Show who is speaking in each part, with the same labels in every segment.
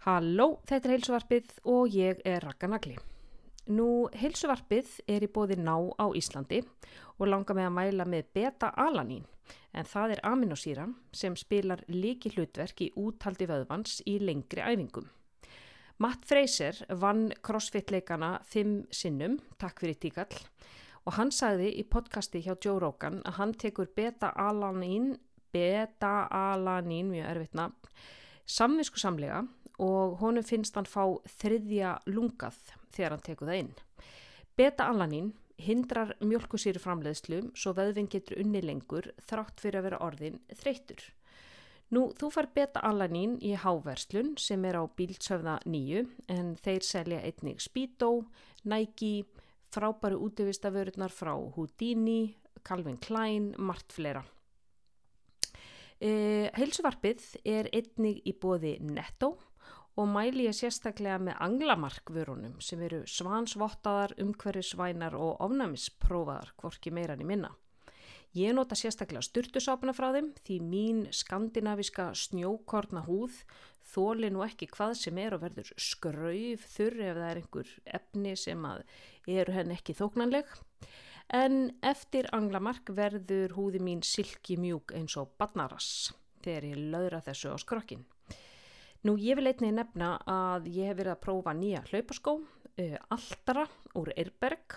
Speaker 1: Halló, þetta er heilsuvarpið og ég er Raka Nagli. Nú, heilsuvarpið er í bóði ná á Íslandi og langar með að mæla með beta-alanín en það er aminosýran sem spilar líki hlutverk í úthaldi vöðvans í lengri æfingum. Matt Fraser vann crossfit-leikana fimm sinnum, takk fyrir tíkall, og hann sagði í podcasti hjá Joe Rogan að hann tekur beta-alanín, beta-alanín, mjög erfitt nafn, samvisku samlega og honum finnst hann fá þriðja lungað þegar hann tekur það inn. Beta-alanín hindrar mjölkusýri framleiðslu svo vöðvinn getur unni lengur þrátt fyrir að vera orðin þreytur. Nú, þú far beta-alanín í háverslun sem er á bíltsöfða nýju en þeir selja einnig Speedo, Nike, frábæru útvistaförurnar frá Houdini, Calvin Klein, margt fleira. Eh, heilsuvarpið er einnig í bóði Netto og mæli ég sérstaklega með anglamarkvörunum sem eru svansvottaðar, umhverfisvænar og ofnæmisprófaðar, hvorki meirann í minna. Ég nota sérstaklega styrtusápuna frá þeim því mín skandinaviska snjókorna húð þóli nú ekki hvað sem er og verður skrauf þurr ef það er einhver efni sem eru henn ekki þóknanleg. En eftir anglamark verður húði mín silki mjúk eins og badnaras þegar ég löðra þessu á skrokkin. Nú ég vil einnig nefna að ég hef verið að prófa nýja hlaupaskó, uh, Altara úr Eirberg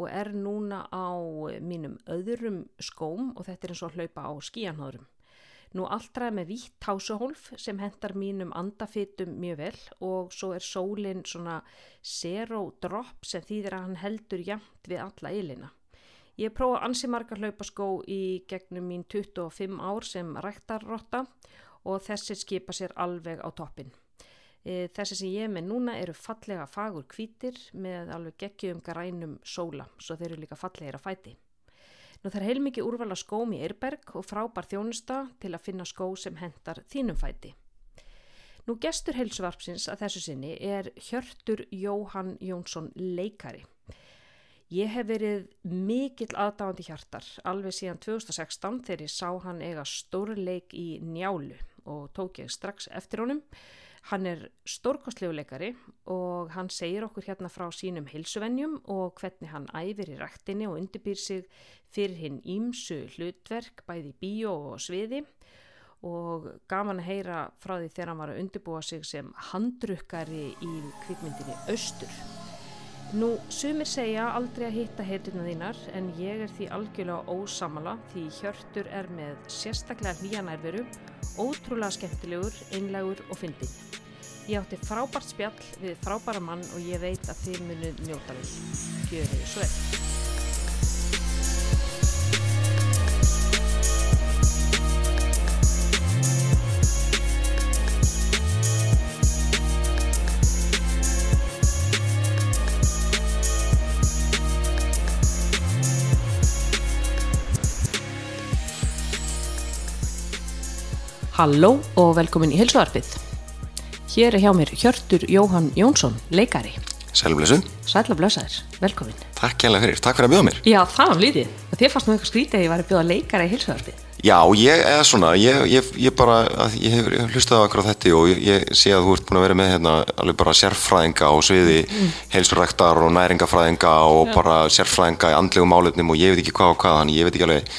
Speaker 1: og er núna á mínum öðrum skóm og þetta er eins og hlaupa á skíanhóðurum. Nú Altara er með vítt tásuhólf sem hendar mínum andafitum mjög vel og svo er sólinn svona zero drop sem þýðir að hann heldur jæmt við alla eilina. Ég prófa ansi marga hlaupaskó í gegnum mín 25 ár sem ræktarrotta og þessi skipa sér alveg á toppin. E, þessi sem ég með núna eru fallega fagur kvítir með alveg geggjum grænum sóla, svo þeir eru líka fallegir að fæti. Nú er heilmikið úrvala skóm í Eirberg og frábær þjónusta til að finna skó sem hendar þínum fæti. Nú gestur heilsuvarpsins að þessu sinni er Hjörtur Jóhann Jónsson leikari. Ég hef verið mikill aðdáðandi hjartar alveg síðan 2016 þegar ég sá hann eiga stórleik í njálu og tók ég strax eftir honum. Hann er stórkostleguleikari og hann segir okkur hérna frá sínum hilsuvennjum og hvernig hann æfir í rættinni og undirbýr sig fyrir hinn ímsu hlutverk bæði bíó og sviði og gaman að heyra frá því þegar hann var að undirbúa sig sem handrukkari í kvikmyndinni Östur. Nú, sumir segja aldrei að hitta heituna þínar en ég er því algjörlega ósamala því Hjörtur er með sérstaklega hlýjanærveru, ótrúlega skemmtilegur, einlegur og fyndin. Ég átti frábært spjall við frábæra mann og ég veit að þið munið njóta við. Gjör þau svo vel. Halló og velkomin í heilsuarfið. Hér er hjá mér Hjörtur Jóhann Jónsson, leikari.
Speaker 2: Sælblessu.
Speaker 1: Sætla blösaðir, velkomin.
Speaker 2: Takk hjálpa fyrir, takk fyrir að bjóða mér.
Speaker 1: Já, það var lítið. Þér fannst nú eitthvað skrítið að ég var að bjóða leikari í heilsuarfið.
Speaker 2: Já, ég er svona, ég, ég, ég bara, ég hef hlustað á akkur á þetta og ég, ég sé að þú ert búin að vera með hérna alveg bara sérfræðinga á sviði mm. heilsuræktar og næringafræðinga og Já. bara sérfræðinga í andlegum álefnum og ég veit ekki hvað og hvað, þannig ég veit ekki alveg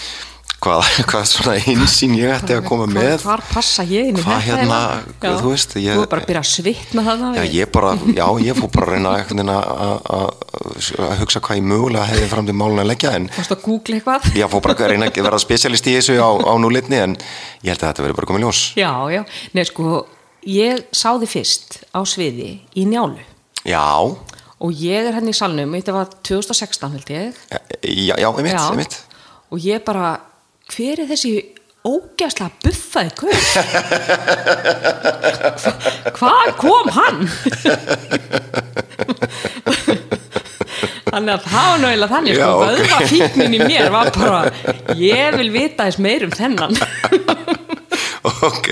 Speaker 2: hvað, hvað svona einsýn ég ætti að koma með?
Speaker 1: hvað passa ég inn í
Speaker 2: þetta hérna, þú veist ég,
Speaker 1: þú er bara að byrja að svitna það
Speaker 2: já, ég bara, já, ég fór bara að reyna að hugsa hvað ég mögulega hefði fram til málun að leggja en
Speaker 1: fórst að googla eitthvað?
Speaker 2: Já, fór bara að reyna að vera specialist í þessu á, á núlitni en ég held að þetta verði bara komið ljós.
Speaker 1: Já, já, neð sko ég sá þið fyrst á sviði í njálu.
Speaker 2: Já.
Speaker 1: Og ég er henni hérna í salnum, þetta var 2016 held ég.
Speaker 2: Já, já, ég mitt, ég mitt
Speaker 1: og ég bara hver er þessi ógæsla buffaði hvað kom hann? Þannig að það var náttúrulega þannig sko, okay. vöðvafíknin í mér var bara ég vil vita þess meirum þennan
Speaker 2: ok,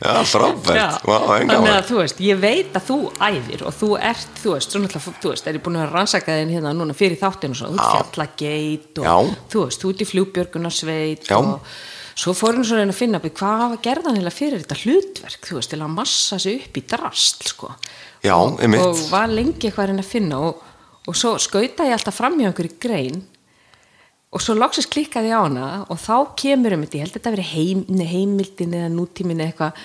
Speaker 2: já frábært.
Speaker 1: Þannig að þú veist, ég veit að þú æðir og þú ert, þú veist, svo náttúrulega þú veist, er ég búin að rannsaka þinn hérna núna fyrir þáttinu og svo, þú fjallageit og þú veist, þú ert í fljúbjörgunarsveit og svo fór hann svo reyna að finna hvað gerði hann heila fyrir þetta hlutverk þú veist, til að massa sig upp í drastl sko.
Speaker 2: Já,
Speaker 1: og, og var lengi eitthvað að reyna að finna og, og svo skauta ég alltaf fram hjá einhverju grein og svo loksist klikkaði ég á hana og þá kemur um þetta, ég held að þetta veri heim, heimildin eða nútímin eitthvað.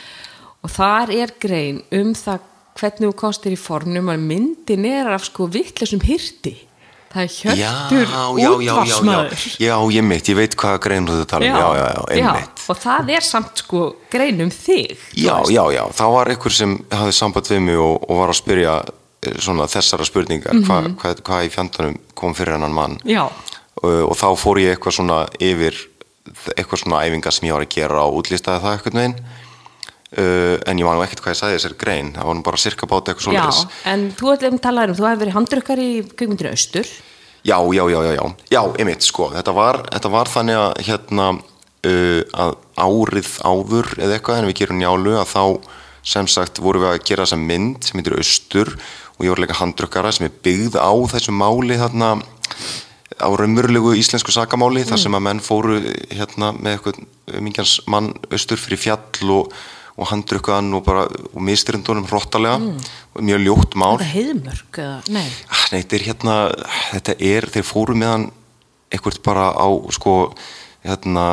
Speaker 1: Og þar er grein um það hvernig þú kostir í formnum og myndin er af sko vittlesum hyrti það er hjörtur útvarsmaður
Speaker 2: já, ég mitt, ég veit hvað grein þú tala um, já, já, já, einmitt.
Speaker 1: Og það er samt sko grein um þig
Speaker 2: já, já, já, það var einhver sem hafði samband við mig og, og var að spyrja eh, svona þessara spurningar. Mm -hmm. hvað hva, hva í fjandanum kom fyrir hennan mann?
Speaker 1: Já
Speaker 2: og, og þá fór ég eitthvað svona yfir eitthvað svona æfingar sem ég var að gera og útlýstaði það eitthvað neginn uh, en ég man nú ekkert hvað ég sagði þessari grein. Það var nú bara cirka bátt eitthvað
Speaker 1: Já,
Speaker 2: svolítið
Speaker 1: en þú ætlum að tala um, þú hefur verið handrukkar í kvikmyndinu Austur.
Speaker 2: Já, já, já, já, já, já, einmitt, sko, þetta var, þetta var þannig að, hérna, uh, að árið áður eða eitthvað en við gerum njálu að þá sem sagt vorum við að gera þessa mynd sem heitir Austur. Og ég var er á raunmurlegu íslensku sakamáli mm. þar sem að menn fóru hérna með eitthvað mingjans mann Austur fyrir fjall og, og handrukkaðan og bara og mistrindunum hróttalega mm. og mjög ljótt mál
Speaker 1: Þetta heiðmörk, eða, nei
Speaker 2: Ah, Nei, þetta er hérna, þetta er, þeir fóru meðan eitthvað bara á, sko, hérna,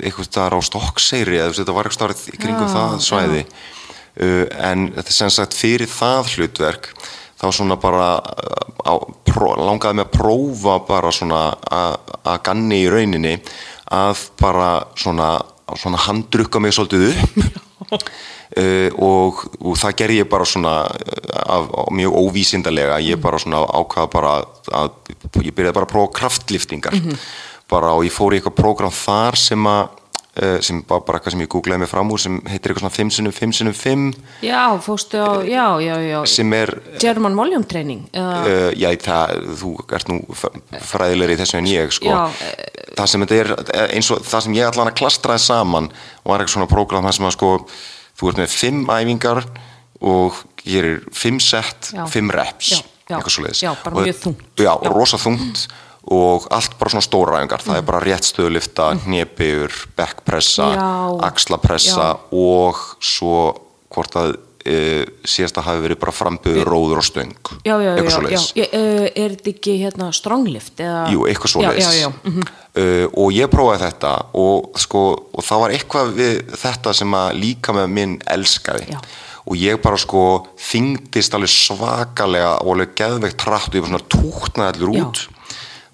Speaker 2: eitthvað þar á Stokkseyri, eða þetta var eitthvað starf í kringum
Speaker 1: Já,
Speaker 2: það svæði. Uh, en þetta er sem sagt fyrir það hlutverk, þá svona bara á, pró, langaði mig að prófa bara svona að ganni í rauninni að bara svona, svona handrukka mig svolítið upp. Uh, og, og það gerði ég bara svona uh, af, mjög óvísindarlega ég bara svona ákvaða bara að, ég byrjaði bara að prófa kraftliftingar. Bara og ég fór í eitthvað prógram þar sem að sem var bara eitthvað sem ég googlaði mig fram úr sem heitir eitthvað svona 5 sinum 5 sinum 5
Speaker 1: Já, fóstu á, já, já, já
Speaker 2: sem er
Speaker 1: German Volume Training
Speaker 2: uh, já, það, þú ert nú fræðilegri í þessu en ég sko.
Speaker 1: Já,
Speaker 2: það sem þetta er eh, eins og það sem ég allan að klastraði saman var eitthvað svona prógram þar sem að sko þú ert með fimm æfingar og gerir fimm sett,
Speaker 1: Já.
Speaker 2: fimm reps
Speaker 1: Já, já. bara mjög þungt.
Speaker 2: já, rosa þungt og allt bara svona stóra æfingar það er bara rétt stöðulifta, mm. hnepiður bekkpressa,
Speaker 1: Já.
Speaker 2: axlapressa og svo hvort að e, síðast að hafi verið bara framböður, róður og stöng
Speaker 1: já, já,
Speaker 2: eitthvað
Speaker 1: já,
Speaker 2: svoleiðis
Speaker 1: já. Uh, Er þetta ekki hérna stronglift? Eða...
Speaker 2: Jú, eitthvað svo
Speaker 1: Já, já, já, mhm.
Speaker 2: uh, og ég prófaði þetta og, sko, og það var eitthvað við þetta sem að líka með minn elskaði
Speaker 1: Já.
Speaker 2: og ég bara sko þingdist alveg svakalega og alveg geðveikt trætt og ég bara svona tútnaði allur
Speaker 1: Já.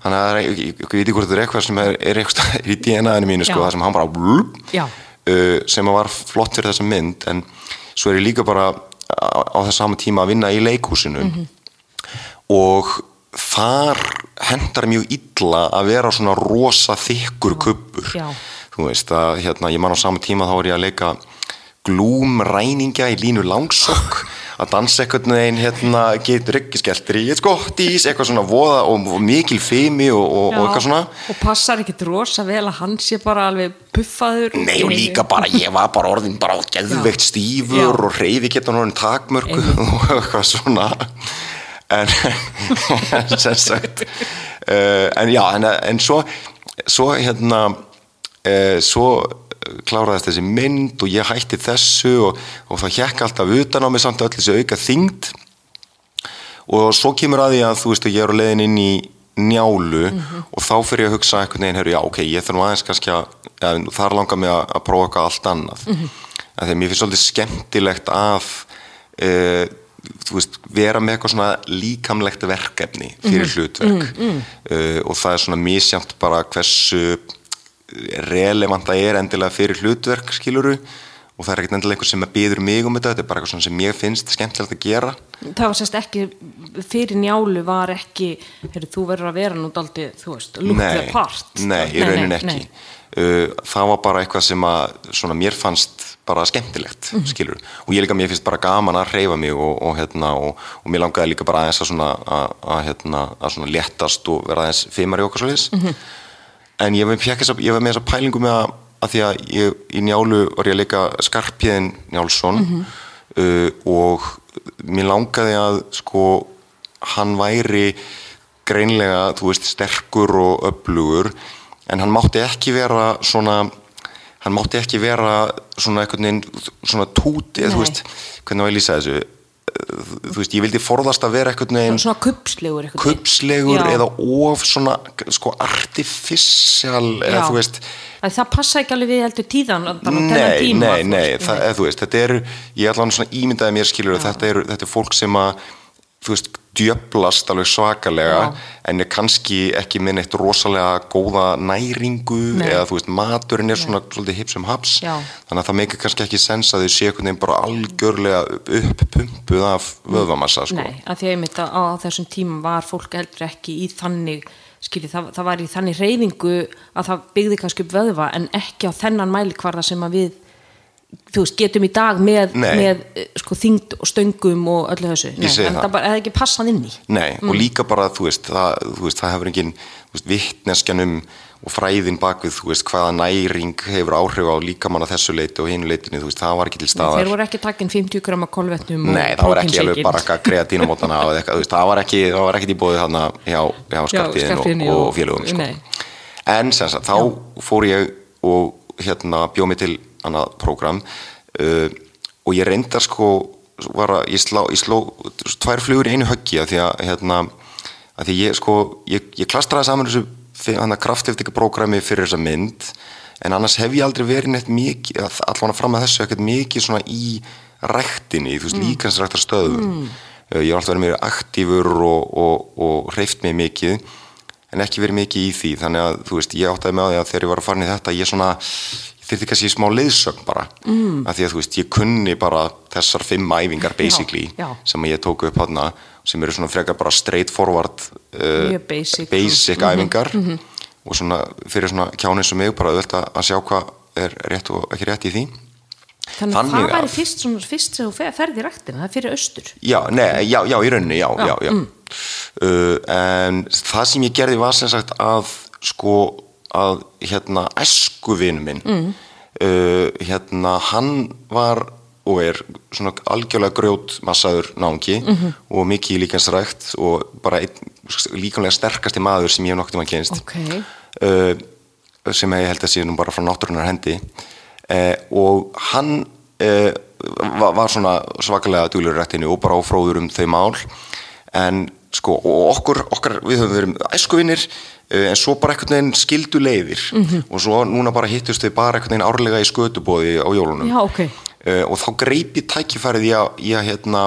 Speaker 2: Þannig að er, ég, ég, veit ekki hvort þetta er eitthvað sem er, er eitthvað í DNA-inu mínu sko, það sem hann bara blub, uh, sem var flott fyrir þessa mynd en svo er ég líka bara á, á þess sama tíma að vinna í leikhúsinu.
Speaker 1: Mhm.
Speaker 2: og þar hendar mjög illa að vera svona rosa þykkur kubbur.
Speaker 1: Já.
Speaker 2: þú veist að hérna, ég man á sama tíma þá er ég að leika glúmræningja í línu langsokk að dansa einhvern veginn hérna, getur ekki skeltir í eitt gott ís eitthvað svona voða og, og mikil fimi og, og, og eitthvað svona.
Speaker 1: Og passar ekkit rosa vel að hann sé bara alveg puffaður.
Speaker 2: Nei og líka bara, ég var bara orðin bara geðveikt stífur
Speaker 1: Já.
Speaker 2: og reyfi geta orðin takmörku og eitthvað svona. En sem sagt uh, en já, en, en svo svo hérna uh, svo kláraðist þessi mynd og ég hætti þessu og, og það hjekk alltaf utan á mig samt öll þessi auka þyngd. Og svo kemur að því að þú veist að ég er á leiðin inn í njálu og þá fyrir ég að hugsa einhvern veginn, heyrðu, já ok, ég þarf nú aðeins kannski að, ja, þar langar mig að, að prófa eitthvað allt annað. Mm -hmm. því að mér finnst svolítið skemmtilegt að e, þú veist, vera með eitthvað svona líkamlegt verkefni fyrir hlutverk. E, og það er svona misjæmt bara hversu relevant það er endilega fyrir hlutverk skiluru og það er ekkert endilega eitthvað sem býður mig um þetta, þetta er bara eitthvað sem ég finnst skemmtilegt að gera
Speaker 1: það var sérst ekki fyrir njálu var ekki heyrðu, þú verður að vera nú daldi þú veist, the part
Speaker 2: nei, í raunin ekki
Speaker 1: nei.
Speaker 2: Uh, það var bara eitthvað sem að svona, mér fannst bara skemmtilegt
Speaker 1: Mhm.
Speaker 2: skilur, og ég líka mér finnst bara gaman að hreyfa mig og, og, hérna, og, og mér langaði líka bara aðeins að svona, að, að, hérna, að svona léttast og vera aðeins fimmar í okkar svoleiðis
Speaker 1: Mhm.
Speaker 2: En ég var, var með þessa pælingu með að, að því að ég, í njálu var ég að leika Skarpjæðin Njálsson
Speaker 1: Mhm.
Speaker 2: uh, og mér langaði að sko hann væri greinlega, þú veist, sterkur og öflugur en hann mátti ekki vera svona hann mátti ekki vera svona veginn svona túti, þú veist hvernig á ég að lýsa þessu þú veist, ég vildi forðast að vera einhvern veginn
Speaker 1: svona kupslegur
Speaker 2: kupslegur eða of svona sko artificial eða veist.
Speaker 1: Að það passa ekki alveg við heldur tíðan
Speaker 2: nei,
Speaker 1: tíma,
Speaker 2: nei, nei, það, eða, þú veist, þetta eru ég allan svona ímyndaði mér skilur þetta eru, þetta er fólk sem að þú veist, djöblast alveg svakalega
Speaker 1: Já.
Speaker 2: en er kannski ekki með neitt rosalega góða næringu
Speaker 1: Nei.
Speaker 2: eða þú veist, maturinn er svona svolítið hipsum haps,
Speaker 1: Já.
Speaker 2: þannig að það meikir kannski ekki sens að þau sé einhvern veginn bara algjörlega uppumpuð af vöðvamassa sko.
Speaker 1: Nei, að því að einmitt að á þessum tímum var fólk heldur ekki í þannig skilji, það, það var í þannig reyfingu að það byggði kannski upp vöðva en ekki á þennan mælikvarða sem að við þú veist, getum í dag með, með eh, sko, þyngd og stöngum og öllu þessu. Nei, en
Speaker 2: það.
Speaker 1: eða ekki passað inn í.
Speaker 2: Nei, og líka bara, þú veist, það, þú veist, það hefur engin vittneskjanum og fræðin bakvið, þú veist, hvaða næring hefur áhrif á líkamann að þessu leiti og hinu leitinu, þú veist, það var ekki til staðar.
Speaker 1: þeir voru ekki takkin 50 grama kolvetnum
Speaker 2: Nei, það var ekki alveg bara veist, það var ekki, það var ekki í bóðið þarna hjá, hjá skartiðin og, og félögum, sko. En sem sagt, þá fór ég og hérna bjóð mig til annað prógram uh, og ég reyndar sko, var að ég slá, ég sló tvær flugur í einu höggi að því að hérna, að því ég sko, ég, ég klastraði saman þessu kraftiftika prógrami fyrir þessa mynd en annars hef ég aldrei verið neitt mikið, allavega fram að þessu ekkert mikið svona í ræktinni, þú veist, mm. líkansræktar stöðum mm. ég har alltaf verið meira aktífur og, og, og hreift mig mikið en ekki verið mikið í því þannig að þú veist, ég áttaði með á því að þegar ég var að fara í þetta ég svona, ég þyrfti kannski smá leiðsögn bara, mm. að því að þú veist, ég kunni bara þessar fimm æfingar basically,
Speaker 1: já.
Speaker 2: sem ég tók upp hana sem eru svona frekar bara straight forward uh,
Speaker 1: basic.
Speaker 2: basic æfingar og svona fyrir svona kjánið sem mig bara auðvitað að sjá hvað er rétt og ekki rétt í því
Speaker 1: þannig
Speaker 2: Þannig
Speaker 1: það væri
Speaker 2: að-
Speaker 1: fyrst, svona, fyrst sem þú fer- ferð í ræktina, það fyrir austur
Speaker 2: Já, nei, já, já, í rauninni, já, já, já. Uh, en það sem ég gerði var sem sagt að sko að hérna æskuvinu minn uh, hérna hann var og er svona algjörlega grjót massaður náungi og mikið líkansrækt og bara einn, líkamlega sterkasti maður sem ég hef noktið mann kynst
Speaker 1: ok,
Speaker 2: uh, sem ég held að sé nú bara frá náttúrunar hendi. Uh, og hann uh, var, var svona svakalega duglegur í rættinu og bara ófróður um þau mál. En sko og okkur, okkar við höfum verið æskuvinnir uh, en svo bara einhvern veginn skildu leiðir. Og svo núna bara hittust þau bara einhvern veginn árlega í skötubóði á jólunum.
Speaker 1: Já ok.
Speaker 2: Uh, og þá greip ég tækifærið í að, að hérna,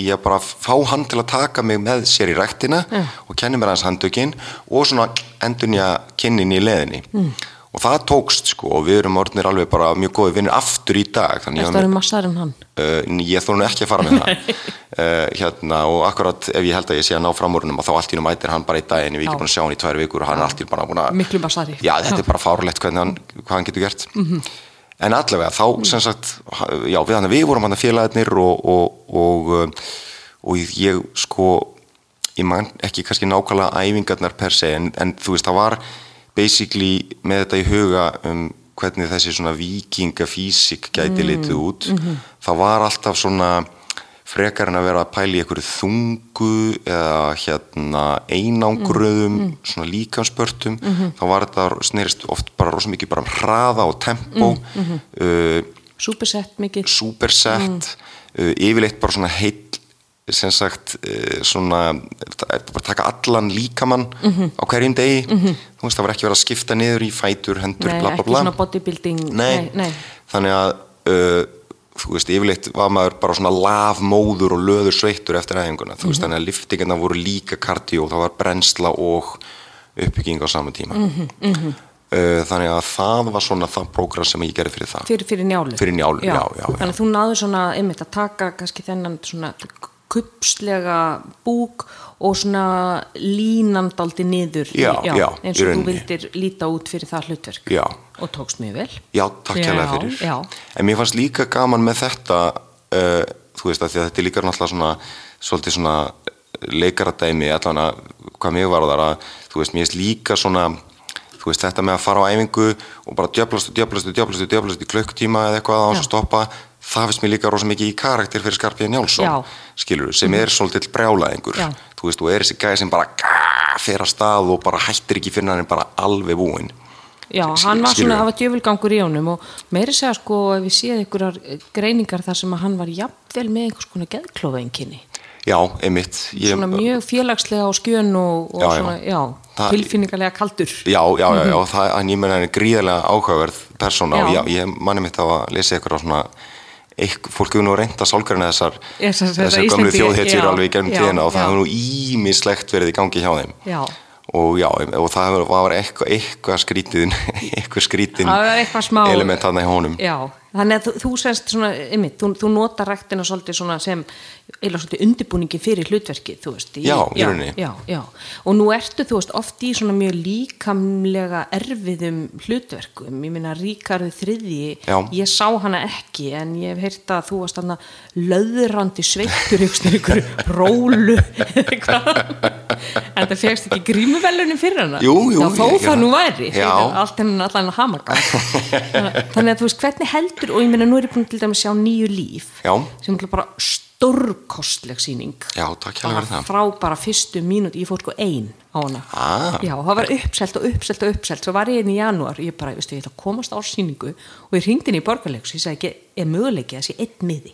Speaker 2: í að bara fá hann til að taka mig með sér í ræktina
Speaker 1: Já.
Speaker 2: og kenni mér hans handtökin og svona endurnya kynnin í leðinni
Speaker 1: Mm.
Speaker 2: Og það tókst sko og við erum orðnir alveg bara mjög góði vinnir aftur í dag þannig
Speaker 1: þetta
Speaker 2: að
Speaker 1: er massaður en hann?
Speaker 2: Uh, ég þóru nú ekki að fara með það. Uh, hérna og akkurat ef ég held að ég sé að ná framúrunum og þá allt í nú mætir hann bara í daginn við
Speaker 1: Já.
Speaker 2: ekki búin að sjá hann í tvær vikur og hann er allt í nú bara búin að
Speaker 1: miklu massari.
Speaker 2: Já, þetta er bara fárlegt hvernig hann, hvað hann getur gert.
Speaker 1: Mhm.
Speaker 2: en allavega þá sem sagt já, við, hann, við vorum hann að félagarnir og, og, og, uh, og ég sko ég man ekki kannski nákvæmlega æfingarnar per se en, en þú veist það var basically með þetta í huga um hvernig þessi svona vikingafísik gæti litið út það var alltaf svona frekar en að vera að pæla í einhverju þungu eða hérna einangruðum svona líkanspörtum þá var þetta snerist oft bara rosa mikið bara um hraða og tempo. Uh,
Speaker 1: supersett mikið.
Speaker 2: Superset uh, yfirleitt bara svona heill sem sagt uh, svona taka allan líkamann á hverjum degi? Þú veist það var ekki verið að skipta niður í fætur, hendur,
Speaker 1: nei,
Speaker 2: bla bla
Speaker 1: ekki
Speaker 2: bla.
Speaker 1: svona bodybuilding
Speaker 2: nei,
Speaker 1: nei,
Speaker 2: þannig að uh, þú veist, yfirleitt var maður bara svona lafmóður og löður sveittur eftir æfinguna, þú veist, þannig að liftingarna voru líka kardió, það var brennsla og uppbygging á saman tíma. Uh, þannig að það var svona það prógram sem ég gerði fyrir það.
Speaker 1: Fyrir, fyrir njálu
Speaker 2: Fyrir Njálu, já, já, já.
Speaker 1: þannig að þú náður svona einmitt að taka kannski þennan svona kupslega búk og svona línandaldi niður í-
Speaker 2: Já, já,
Speaker 1: eins og þú vildir líta út fyrir það hlutverk
Speaker 2: Já.
Speaker 1: og tókst mjög vel
Speaker 2: Já, takk
Speaker 1: Já,
Speaker 2: hérlega fyrir.
Speaker 1: já.
Speaker 2: En mér fannst líka gaman með þetta, uh, þú veist, að að þetta er líka náttúrulega svona, svolítið svona leikaradæmi, allan að hvað mér var þar að, þú veist, mér finnst líka svona, þú veist, þetta með að fara á æfingu og bara djöflast og djöflast og djöflast og djöflast í klukktíma eða eitthvað á þess að stoppa, það finnst mér líka rosa mikið í karakter fyrir Skarpíðan Njálsson,
Speaker 1: Já.
Speaker 2: skilur sem er svolítið brjálaðingur,
Speaker 1: Já.
Speaker 2: þú veist, og er þessi gæði sem bara fer að stað og bara hættir ekki fyrir hann bara alveg búinn.
Speaker 1: Já, hann var svona, það var djöfulgangur í honum og meiri segja sko ef við séð einhverjar greiningar þar sem að hann var jafnvel með einhvers konar geðklóðenginni
Speaker 2: Já, einmitt. Ég,
Speaker 1: Svona mjög félagslega á skjön og, og
Speaker 2: Já, já.
Speaker 1: svona, já,
Speaker 2: Það-
Speaker 1: tilfinningarlega kaldur.
Speaker 2: Já, já, já, já, það, menna hann er gríðarlega áhugaverð persóna og
Speaker 1: Já.
Speaker 2: já, ég manni mitt á að lesa ykkur á svona eitthvað, fólk hefur nú reynda sálgarina þessar
Speaker 1: Þessar- þessar Íslendinga-
Speaker 2: þjóðhetjur alveg í gegnum
Speaker 1: já,
Speaker 2: tíðina og það hefur nú ímislegt verið í gangi hjá þeim.
Speaker 1: Já,
Speaker 2: og já, og það hefur, var eitthvað, eitthvað skrítin eitthvað skrítin element hann í honum.
Speaker 1: Já, þannig að þú, þú sérst svona, einmitt, þú, þú nota ræktina svolítið svona sem, eða svolítið undirbúningi fyrir hlutverkið, þú veist.
Speaker 2: Já, í rauninni.
Speaker 1: Já, já, og nú ertu, þú veist, oft í svona mjög líkamlega erfiðum hlutverkum, ég meina Ríkarðu þriðji,
Speaker 2: Já.
Speaker 1: ég sá hana ekki, en ég hef heyrt að þú varst þarna löðrandi sveittur ykkur, rólu, en það fegst ekki grímuvelunin fyrir hana.
Speaker 2: Jú, jú,
Speaker 1: Já, þó það nú væri,
Speaker 2: Já.
Speaker 1: allt hennan allan hamagang þannig að þú veist hvernig heldur og ég meina nú er ég búin til dæmis að sjá nýju líf
Speaker 2: Já.
Speaker 1: sem bara stórkostleg sýning.
Speaker 2: Já, takk hjá fyrir það.
Speaker 1: frá bara fyrstu mínút, ég fór sko ein á hana.
Speaker 2: Ah.
Speaker 1: já, það var uppselt og uppselt og uppselt. Svo var ég inn í janúar, ég bara, veistu, ég ætla að komast á sýningu og ég ringdi inn í borgarleiks ég sagði er möguleiki að sé einn miði?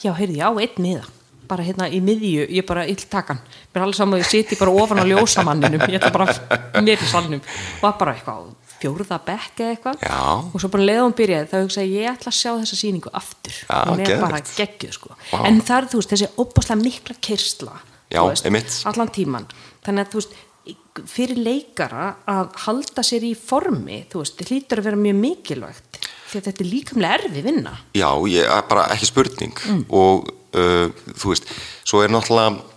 Speaker 1: Já, heyrði, já, einn miða. Bara hérna í miðju, ég bara ill takan mér er alveg saman að ég siti bara ofan á ljósamanninum. Ég ætla bara mér í salnum. Var bara eitthvað fjórða bekk eða eitthvað. Og svo bara leiðum byrjaði þá hugsaði ég, ætla að sjá þessa sýningu aftur.
Speaker 2: Já,
Speaker 1: hún er bara geggjuð sko.
Speaker 2: Vá.
Speaker 1: en það er þú veist, þessi óbáslega mikla kyrsla allan tíman þannig að þú veist fyrir leikara að halda sér í formi þú veist, þetta hlýtur að vera mjög mikilvægt. Því að þetta er líkamlega erfi vinna.
Speaker 2: Já, ég, bara ekki spurning.
Speaker 1: Mm.
Speaker 2: og uh, þú veist, svo er náttúrulega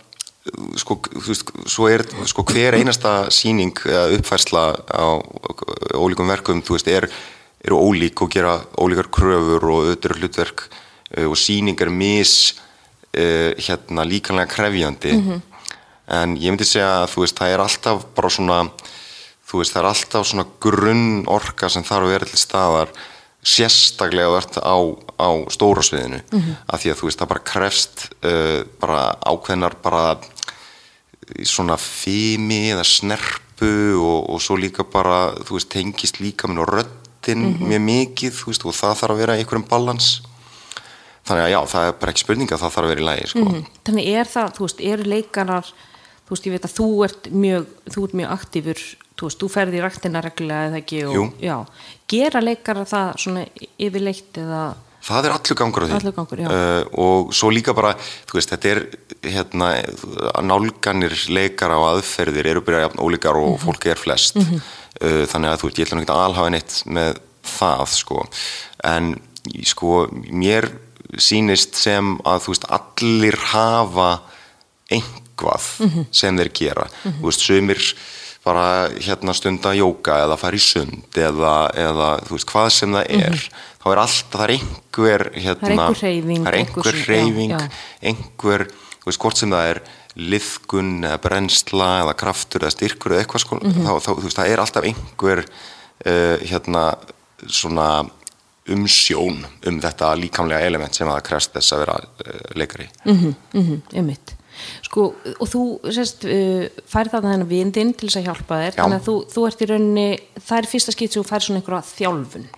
Speaker 2: sko, þú veist, svo er sko hver einasta sýning eða uppfærsla á ólíkum verkum, þú veist, er, eru ólík og gera ólíkar kröfur og eru hlutverk uh, og sýning er mis uh, hérna líkanlega krefjandi
Speaker 1: Mhm.
Speaker 2: en ég myndi segja að þú veist, það er alltaf bara svona þú veist, það er alltaf svona grunn orka sem þarf að vera til staðar sérstaklega verðt á, á stóra sviðinu
Speaker 1: Mhm.
Speaker 2: af því að þú veist, það bara krefst uh, bara ákveðnar bara svona fimi eða snerpu og, og svo líka bara þú veist, tengist líka minn og röddin
Speaker 1: Mhm.
Speaker 2: mjög mikið, þú veist, og það þarf að vera einhverjum balans þannig að já, það er bara ekki spurning að það þarf að vera í lægi, sko
Speaker 1: Mhm. þannig er það, þú veist, eru leikarar þú veist, ég veit að þú ert mjög þú ert mjög aktífur, þú veist, þú ferði í ræktina reglulega eða ekki og, já, gera leikarar það svona yfirleitt eða
Speaker 2: Það er allur gangur á því.
Speaker 1: Gangur,
Speaker 2: uh, og svo líka bara, þú veist, þetta er hérna, nálganir leikara og aðferðir eru byrjað jafn ólíkar og fólk er flest. Uh, þannig að þú veist, ég ætla að alhafa neitt með það, sko. En sko, mér sýnist sem að þú veist, allir hafa einhvað sem þeir gera. Þú veist, sumir bara hérna stunda jóka eða fara í sund eða, eða þú veist, hvað sem það er þá er alltaf, það er einhver hérna,
Speaker 1: einhver
Speaker 2: það er
Speaker 1: einhver
Speaker 2: einhver hreyfing
Speaker 1: já, já.
Speaker 2: einhver, þú veist, hvort sem það er liðgun eða brennsla eða kraftur eða styrkur eða eitthvað sko
Speaker 1: Mhm.
Speaker 2: þá, þá, þú veist, það er alltaf einhver uh, hérna, svona umsjón um þetta líkamlega element sem að það krefst þess að vera uh, leikari
Speaker 1: mm -hmm, einmitt sko, og þú sérst, uh, færð þarna þennan vindinn til þess að hjálpa þér
Speaker 2: Já.
Speaker 1: þannig að þú, þú ert í rauninni það er fyrsta skipt sem þú færð svona einhverja þjálfun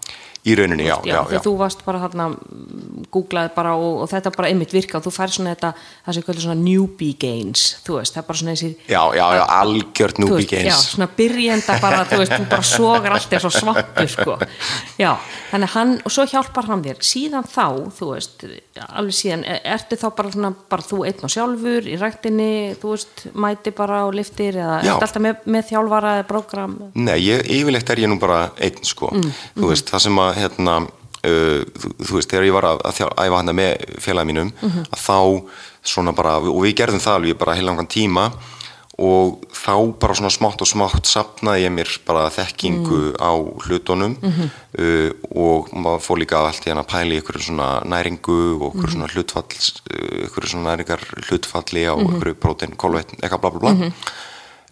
Speaker 2: í rauninni, já, já,
Speaker 1: þegar
Speaker 2: já.
Speaker 1: þú varst bara mm, googlaði bara og, og þetta bara einmitt virka og þú færð svona þetta, það sem kvöldur svona newbie gains, þú veist, það er bara svona þessi
Speaker 2: já, já, já, algjört núbi
Speaker 1: veist, já,
Speaker 2: gains.
Speaker 1: svona byrjenda bara, þú veist, þú bara sogar allt eins og svampur, sko. Já, þannig hann, og svo hjálpar hann þér. Síðan þá, þú veist alveg síðan, e- ertu þá bara svona bara þú einn og sjálfur í ræktinni þú veist, mæti bara og liftir eða
Speaker 2: Já.
Speaker 1: ertu alltaf með, með þjálfara eða prógram?
Speaker 2: Nei, ég, yfirleitt er ég nú bara einn sko,
Speaker 1: Mm,
Speaker 2: þú veist, að hérna, uh, þú, þú veist, þegar ég var að, að æfa hana með félagi mínum
Speaker 1: Mhm.
Speaker 2: að þá svona bara, og við gerðum það alveg bara heilangan tíma og þá bara svona smátt og smátt sapnaði ég mér bara þekkingu
Speaker 1: Mm.
Speaker 2: á hlutunum
Speaker 1: Mhm.
Speaker 2: uh, og maður fór líka allt í hann að pæla í ykkur svona næringu og
Speaker 1: Mhm.
Speaker 2: ykkur svona hlutfall ykkur svona næringar hlutfalli á
Speaker 1: Mhm.
Speaker 2: ykkur prótein, kolvetn, eitthvað bla bla bla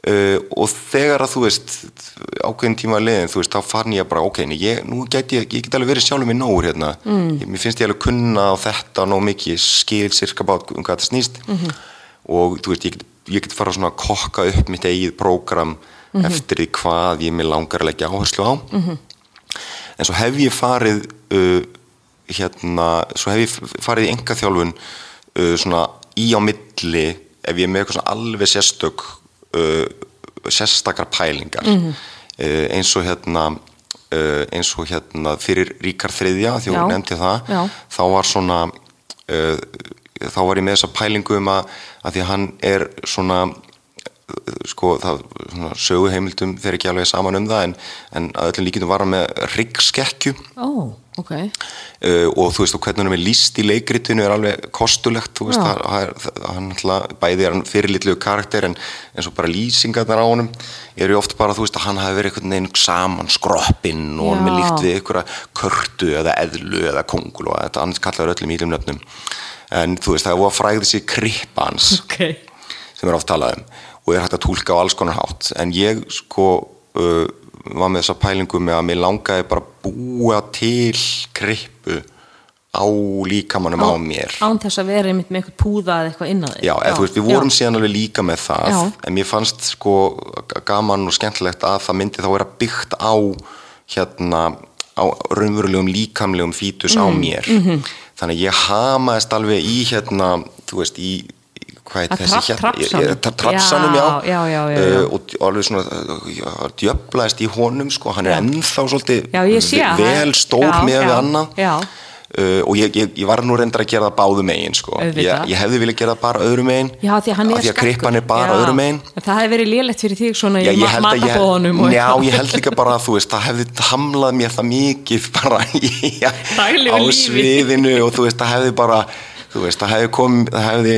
Speaker 2: Uh, og þegar að þú veist ákveðin tíma liðin, þú veist, þá fann ég bara ok, ég, nú get ég, ég get alveg verið sjálfur mér nógur hérna, mm. ég, mér finnst ég alveg kunna á þetta nóg mikið, skil sirka bát um hvað þetta snýst. Og þú veist, ég get, ég get fara svona að kokka upp mitt eigið prógram eftir því hvað ég mér langar að leggja áherslu á. En svo hef ég farið uh, hérna, svo hef ég farið í enga þjálfun uh, svona í á milli ef ég er með eitthvað svona alveg sérstök uh, sérstakar pælingar. Uh, eins og hérna uh, eins og hérna fyrir Ríkar þriðja því hún nefndi það
Speaker 1: Já.
Speaker 2: þá var svona uh, þá var ég með þessa pælingu um að, að því hann er svona uh, sko það svona, söguheimildum þeir ekki alveg saman um það en, en að öllum líkindum var hann með ryggskekkju
Speaker 1: Ó, ok.
Speaker 2: uh, og þú veist og hvernig hann er líst í leikritinu er alveg kostulegt þú veist er, það, hann alltaf bæði er hann fyrirlitlu karakter en eins og bara lýsingarnar á honum eru ju oft bara þú veist að hann hafi verið einhvern veginn saman skroppinn og hann
Speaker 1: Já.
Speaker 2: líkt við einhverja körtu eða eðlu eða kongul og þetta annars kallar öllum ílum nöfnum en þú veist það er að fræði sér krippa hans
Speaker 1: Ok.
Speaker 2: sem er oft talað um og er hægt að tólka á alls konar hátt en ég sko uh, var með þessa pælingu með að mér langaði bara að búa til krippu á líkamannum á, mér.
Speaker 1: Án þess að vera einmitt með eitthvað púða eða eitthvað inn á þig.
Speaker 2: Já, þú veist, við vorum síðan alveg líka með það
Speaker 1: Já.
Speaker 2: en mér fannst sko gaman og skemmtilegt að það myndi þá vera byggt á hérna á raunverulegum líkamlegum fítus á
Speaker 1: Mhm,
Speaker 2: mér. Þannig að ég hamaðist alveg í hérna, þú veist, í- hvað
Speaker 1: Að
Speaker 2: þessi
Speaker 1: trapp- trapsanum.
Speaker 2: Já. Uh, og alveg svona uh, já, djöflaðist í honum sko, hann er ennþá svolítið
Speaker 1: að
Speaker 2: vel stór með við annað. Uh, og ég, ég, ég var nú reyndar að gera það báðu megin sko. ég, ég hefði viljað gera það bara öðru megin
Speaker 1: Já, því að er
Speaker 2: því að krippan er bara
Speaker 1: Já.
Speaker 2: öðru megin
Speaker 1: Það hefði verið lélegt fyrir þig svona
Speaker 2: Já, ég held að ég held líka bara að þú veist, það hefði hamlað mér það mikið bara á sviðinu og þú veist, það hefði bara þú veist, það hefði komið, það hefði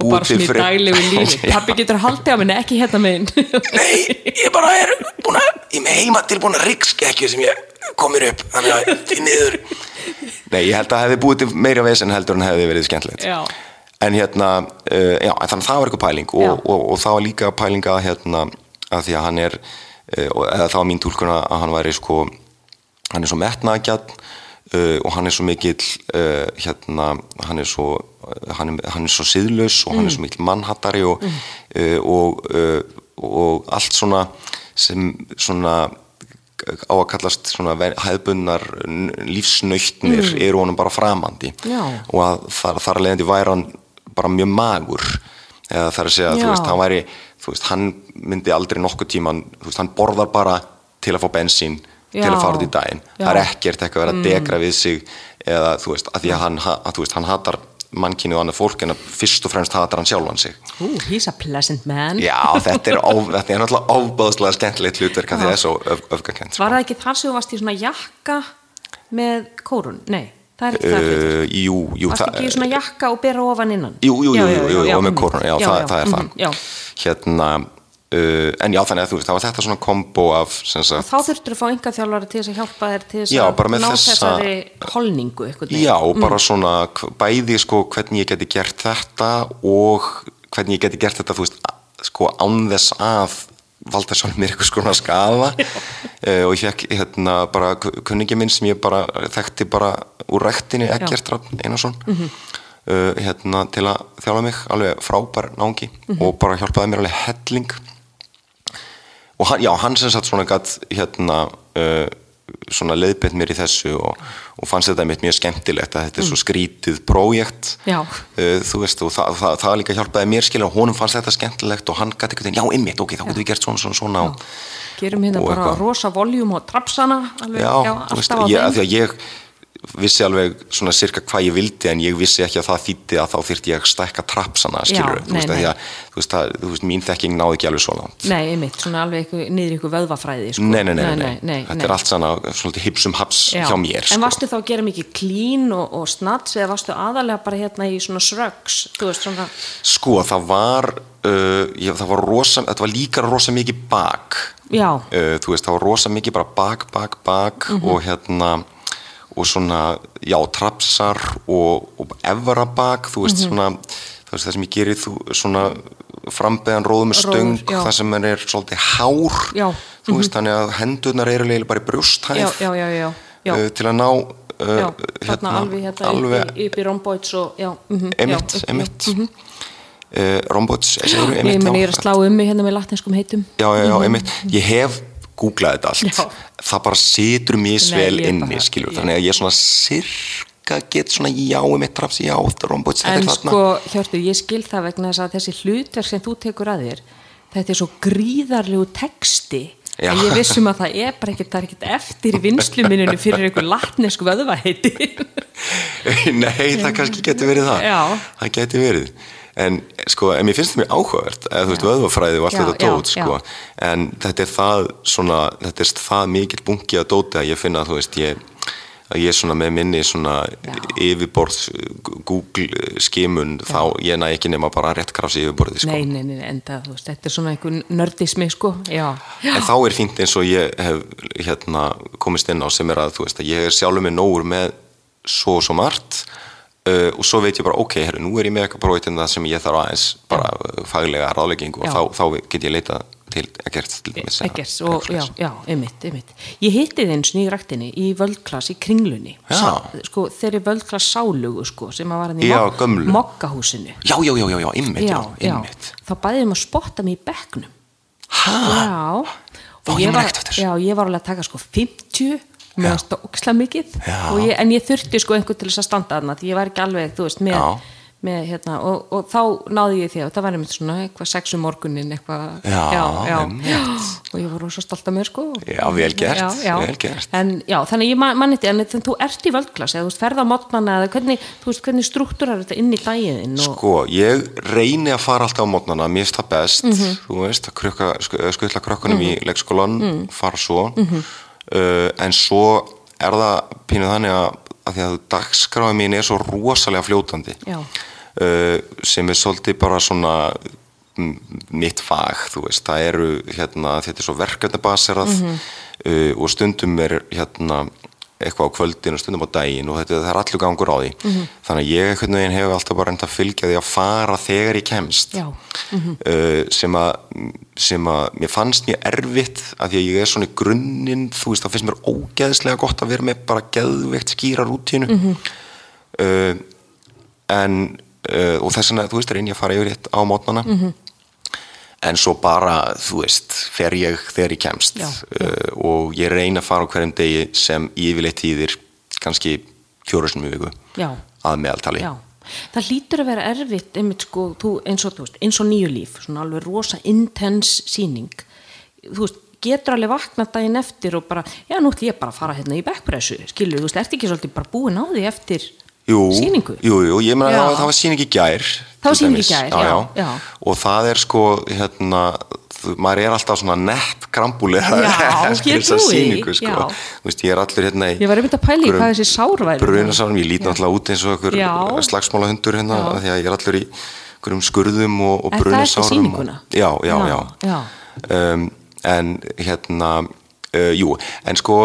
Speaker 1: Og bara svona í daglegu lífi.
Speaker 2: Já.
Speaker 1: Pappi getur haldið á minni, ekki hérna megin.
Speaker 2: Nei, ég bara er búin að, ég er með heima tilbúin að ryggskekkju sem ég komir upp, þannig að því niður. Nei, ég held að það hefði búið til meira vesen heldur en hefði verið skemmtilegt.
Speaker 1: Já.
Speaker 2: En hérna, uh, já, þannig að það var eitthvað pæling og,
Speaker 1: Já.
Speaker 2: og, og, það var líka pæling að hérna, að því að hann er, uh, og, eða það var mín túlkun að hann væri sko, hann er svo metnaðgjall uh, og hann er svo mikill, uh, hérna, hann er svo, hann er, hann er svo siðlaus og hann er svo mikill mannhattari og, uh, og, og allt svona sem svona á að kallast svona hefðbundnar n- lífsnautnir eru honum bara framandi.
Speaker 1: Já.
Speaker 2: og að þar, þar að leiðandi væri hann bara mjög magur. Eða það er að segja,
Speaker 1: Já.
Speaker 2: þú veist, hann væri þú veist, hann myndi aldrei nokkuð tíman þú veist, hann borðar bara til að fá bensín til að fara út í daginn
Speaker 1: Já.
Speaker 2: það er ekkert eitthvað að vera að degra við sig eða þú veist, að því að hann, ha- að, veist, hann hatar mannkynið og annað fólk en að fyrst og fremst hatar hann sjálfan sig
Speaker 1: Ú, he's a pleasant man.
Speaker 2: Já, þetta er, á, þetta er náttúrulega ábáðslega skemmtilegt hlutverk að því það er svo öf, öfgakent
Speaker 1: Var það ekki þar sem þú varst í svona jakka með kórun? Nei, það er ekki það.
Speaker 2: Uh, jú, jú,
Speaker 1: Varst ekki í svona jakka og bera ofan innan?
Speaker 2: Jú, jú, jú, jú, jú, jú,
Speaker 1: já,
Speaker 2: og með koruna, já,
Speaker 1: Já,
Speaker 2: það,
Speaker 1: já,
Speaker 2: það er það.
Speaker 1: mhm, já.
Speaker 2: Hérna, uh, en já, þannig að þú veist, það var þetta svona kombo af, sagt,
Speaker 1: Þá þurftur að fá enga þjálfari til þess að hjálpa þér til þess
Speaker 2: Já,
Speaker 1: að ná
Speaker 2: þessa-
Speaker 1: þessari holningu
Speaker 2: já, bara svona, bæði, sko, hvernig ég geti gert þetta og hvernig ég geti gert þetta, þú veist, sko, án þess að valda sjálf mér eitthvað skona skafa uh, og ég fekk, hérna, bara ku- kunningi minn sem ég bara þekkti bara úr rektinni, Rafn Einarsson,
Speaker 1: Mhm.
Speaker 2: uh, hérna, til að þjálfa mig, alveg frábær náungi
Speaker 1: Mhm.
Speaker 2: og bara hjálpaði mér alveg helling og hann, já, hann sem sagt svona gatt hérna uh, svona leiðbett mér í þessu og, og fannst þetta mitt mjög skemmtilegt að þetta er svo skrítið prójekt.
Speaker 1: Mm.
Speaker 2: Uh, þú veist og það, það, það líka hjálpaði mér skilja og honum fannst þetta skemmtilegt og hann gæti eitthvað, já, ymmit, ok, þá getum við gert svona, svona, svona. Og,
Speaker 1: Gerum hérna bara
Speaker 2: eitthvað.
Speaker 1: rosa voljum og trapsana alveg,
Speaker 2: já,
Speaker 1: já, alltaf á þeim.
Speaker 2: því að ég vissi alveg svona cirka hvað ég vildi en ég vissi ekki að það þýtti að þá þyrfti ég að stækka trapsana, skilur þú
Speaker 1: nei,
Speaker 2: veist,
Speaker 1: nei.
Speaker 2: að, þú veist, að, þú veist, mín þekking náði ekki alveg svo langt
Speaker 1: Nei, einmitt, svona alveg ykkur, niður ykkur vöðvafræði sko.
Speaker 2: nei, nei, nei, nei, þetta er allt svona svolítið hipsum haps
Speaker 1: Já.
Speaker 2: hjá mér
Speaker 1: En
Speaker 2: sko.
Speaker 1: varstu þá að gera mikið clean og, og snats eða varstu aðalega bara hérna í svona veist svona
Speaker 2: Sko, það var, uh, ég, það var rosa, þetta var líka rosa mikið bak.
Speaker 1: Já,
Speaker 2: Uh, þú veist, það var rosa mikið bara bak, bak, bak
Speaker 1: Mhm.
Speaker 2: og hérna, og svona, já, trapsar og, og evra bak, þú
Speaker 1: Mhm.
Speaker 2: veist, svona, þú veist, það sem ég gerir, þú, svona frambeðan róð með stöng,
Speaker 1: Róður, já.
Speaker 2: það sem er, svolítið hár,
Speaker 1: Já, Mhm.
Speaker 2: þú veist, þannig að hendurnar eru eiginlega bara í
Speaker 1: já, já, já, já, já.
Speaker 2: Uh, til að ná, uh,
Speaker 1: já, þarna alveg hérna
Speaker 2: alveg,
Speaker 1: upp, í- upp í romboids og já, mm
Speaker 2: emitt, emitt uh, rombots segir,
Speaker 1: ég meni ég er að slá um mig hérna með latneskum heitum
Speaker 2: já, já, já, einmitt, ég hef googlað þetta allt,
Speaker 1: Já.
Speaker 2: það bara situr
Speaker 1: Nei,
Speaker 2: svel inni, skilur, þannig að ég svona sirka get svona já, einmitt traps, já,
Speaker 1: en
Speaker 2: er þarna.
Speaker 1: sko Hjörtur, ég skil það vegna þess að þessi hlutverk sem þú tekur að þér þetta er svo gríðarlegu texti
Speaker 2: Já.
Speaker 1: að ég vissum að það er bara ekkert, það er ekkert eftir í vinsluminninu fyrir einhver latnesku vöðvaheiti
Speaker 2: Nei, það kannski getur verið það.
Speaker 1: Já.
Speaker 2: Það getur verið En sko, en mér finnst það mjög áhugavert eða þú veist, vöðvafræði og allt
Speaker 1: Já,
Speaker 2: þetta
Speaker 1: já,
Speaker 2: dót sko. en þetta er það svona, þetta er það mikill bunki að dóti að ég finna þú veist, ég að ég er svona með minni svona yfirborðs Google skimun þá ég næ ekki nema bara rétt krafsi yfirborði sko.
Speaker 1: nei, nei, nei, en það, þú veist, þetta er svona einhver nördismi, sko, já, já.
Speaker 2: en þá er fínt eins og ég hef hérna komist inn á sem er að þú veist að ég er sjálfur með nógur með svo og svo margt uh, og svo veit ég bara ok, herru, nú er ég með eitthvað prófið það sem ég þarf aðeins bara uh, faglega ráðleggingu og
Speaker 1: Já.
Speaker 2: þá, þá get ég leita til ekkert til
Speaker 1: og
Speaker 2: eitthvað
Speaker 1: já, já, einmitt, einmitt. Ég hitti þið eins og í völdklass í kringlunni.
Speaker 2: Já.
Speaker 1: sko, þeirri völdklass sálugu, sko, sem að var hann í
Speaker 2: Já,
Speaker 1: mok- mokkahúsinu.
Speaker 2: já, já, já, já, já, einmitt, já, einmitt
Speaker 1: Þá bæðið um að spotta mig í bekknum.
Speaker 2: ha,
Speaker 1: Já. Og
Speaker 2: ég man
Speaker 1: var, já, ég var alveg að taka sko 50 með að stóksla mikið
Speaker 2: Já.
Speaker 1: og ég, en ég þurfti sko einhvern til þess að standa þarna því ég var ekki alveg, þú veist, með,
Speaker 2: Já.
Speaker 1: með hérna, og, og þá náði ég því að það var einmitt svona eitthvað sex um morgunin eitthvað,
Speaker 2: Já,
Speaker 1: já,
Speaker 2: einmitt.
Speaker 1: og ég var svo stolt af mér sko
Speaker 2: Já, vel gert, vel gert.
Speaker 1: en já, þannig ég man- man en þú ert í völdklass eða þú veist, ferð á mótnana eða hvernig, þú veist, hvernig struktúrar þetta inn í daginn og,
Speaker 2: Sko, ég reyni að fara alltaf á mótnana, mér finnst það best,
Speaker 1: Mhm.
Speaker 2: þú veist, að krukka, sk- skutla krökkunum í leikskólan,
Speaker 1: Mhm.
Speaker 2: fara svo, uh, en svo er það pínuð þannig að, að því að dagskráði mín er svo rosalega fljótandi, uh, sem er svolítið bara svona mm, mitt fag, þú veist, það eru, hérna, þetta er svo verkefnabaserað
Speaker 1: Mhm.
Speaker 2: uh, og stundum er, hérna, eitthvað á kvöldin og stundum á daginn og þetta það er allur gangur á því.
Speaker 1: Mhm.
Speaker 2: þannig að ég einhvern veginn hefur alltaf bara reynd að fylgja því að fara þegar ég kemst.
Speaker 1: Já.
Speaker 2: uh, sem að sem að mér fannst mjög erfitt að því að ég er svona í grunninn þú veist það finnst mér ógeðslega gott að vera með bara geðveikt skýra rútínu. Uh, en uh, og þess vegna þú veist reyni ég að fara yfir rétt á mótnana en svo bara, þú veist, fer ég þegar ég kemst.
Speaker 1: Já,
Speaker 2: Uh, og ég reyna að fara á hverjum degi sem yfirleitt tíðir kannski fjóruðsum í viku
Speaker 1: Já.
Speaker 2: að meðaltali.
Speaker 1: Já, það hlýtur að vera erfitt einmitt sko, þú, eins, og, veist, eins og nýju líf svona alveg rosa intens síning þú veist, getur alveg vaknað daginn eftir og bara, já nú ætlum ég bara að fara hérna í backpressu, skilur, þú veist, ertu ekki svolítið bara búin á því eftir síningu
Speaker 2: Jú, jú, ég meina
Speaker 1: Já.
Speaker 2: það, það var síning í gær
Speaker 1: Það var
Speaker 2: til
Speaker 1: sýning í gær, já, já.
Speaker 2: og það er sko hérna, maður er alltaf svona nett krambúlega
Speaker 1: Já,
Speaker 2: eftir þessa sýningu sko.
Speaker 1: já.
Speaker 2: Veist, ég er allur hérna í
Speaker 1: Ég var einmitt að pæla í hvað þessi sár væri.
Speaker 2: brunasárum, ég lít náttúrulega út eins og
Speaker 1: Já.
Speaker 2: slagsmálahundur hérna
Speaker 1: Já.
Speaker 2: því að ég er allur í skurðum og, og brunasárum og, já, já,
Speaker 1: Já,
Speaker 2: já,
Speaker 1: já.
Speaker 2: Um, en hérna uh, jú, en sko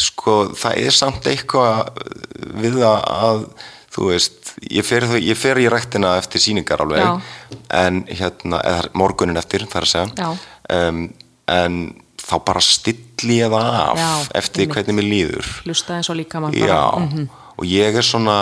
Speaker 2: sko það er samt eitthvað við það að þú veist, ég fer, ég fer í ræktina eftir sýningar alveg
Speaker 1: Já.
Speaker 2: en hérna, eða morgunin eftir þar að segja. Um, en þá bara stilli ég það af
Speaker 1: Já,
Speaker 2: eftir hvernig mér líður.
Speaker 1: Hlusta eins og líka maður
Speaker 2: já,
Speaker 1: bara mhm.
Speaker 2: og ég er svona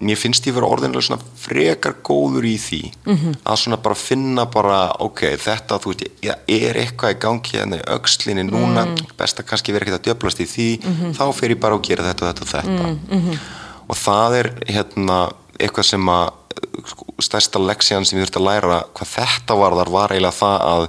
Speaker 2: mér finnst ég vera orðinlega svona frekar góður í því
Speaker 1: Mhm.
Speaker 2: að svona bara finna bara, ok, þetta þú veist, ég er eitthvað í gangi hérna í öxlinni núna,
Speaker 1: Mm.
Speaker 2: best að kannski vera ekkert að djöblast í því,
Speaker 1: Mhm.
Speaker 2: þá fer ég bara og gera þetta og þetta og þetta og það er hérna eitthvað sem að sko, stærsta leksjan sem ég þurfti að læra hvað þetta varðar var eiginlega það að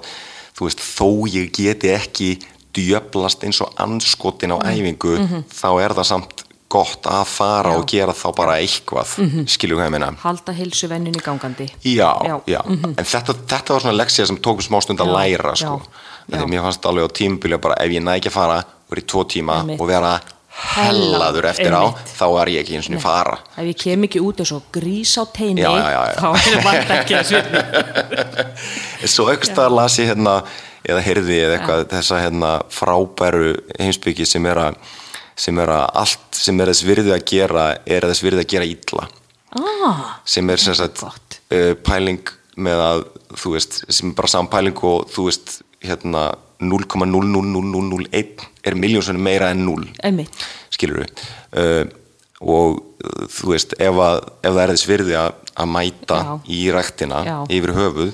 Speaker 2: þú veist, þó ég geti ekki djöblast eins og anskotin á æfingu, þá er það samt gott að fara.
Speaker 1: Já.
Speaker 2: og gera þá bara eitthvað, mm skilju hvað ég meina
Speaker 1: halda heilsu venninni gangandi
Speaker 2: Já,
Speaker 1: Já.
Speaker 2: já, en þetta, þetta var svona leksja sem tók um smá stund að læra sko. Þegar mér fannst alveg á tímubili bara ef ég næ ekki að fara er í tvo tíma
Speaker 1: Einmitt.
Speaker 2: og vera hellaður eftir á
Speaker 1: Einmitt.
Speaker 2: þá er ég ekki eins og fara
Speaker 1: ef ég kem ekki út og grís á teini þá er það ekki að svitna
Speaker 2: Svo staðar las ég hérna eða heyrði eða eitthvað þessa hérna frábæru heimsbyggi sem er að sem er að allt sem er þess virði að gera er þess virði að gera illa
Speaker 1: ah,
Speaker 2: sem er sem sagt uh, pæling með að þú veist, sem er bara saman pæling og þú veist, hérna 0,00001 er miljónsunni meira en 0
Speaker 1: einmitt
Speaker 2: skilur við uh, og uh, þú veist, ef, að, ef það er þess virði að, að mæta
Speaker 1: Já.
Speaker 2: í ræktina
Speaker 1: Já.
Speaker 2: yfir höfuð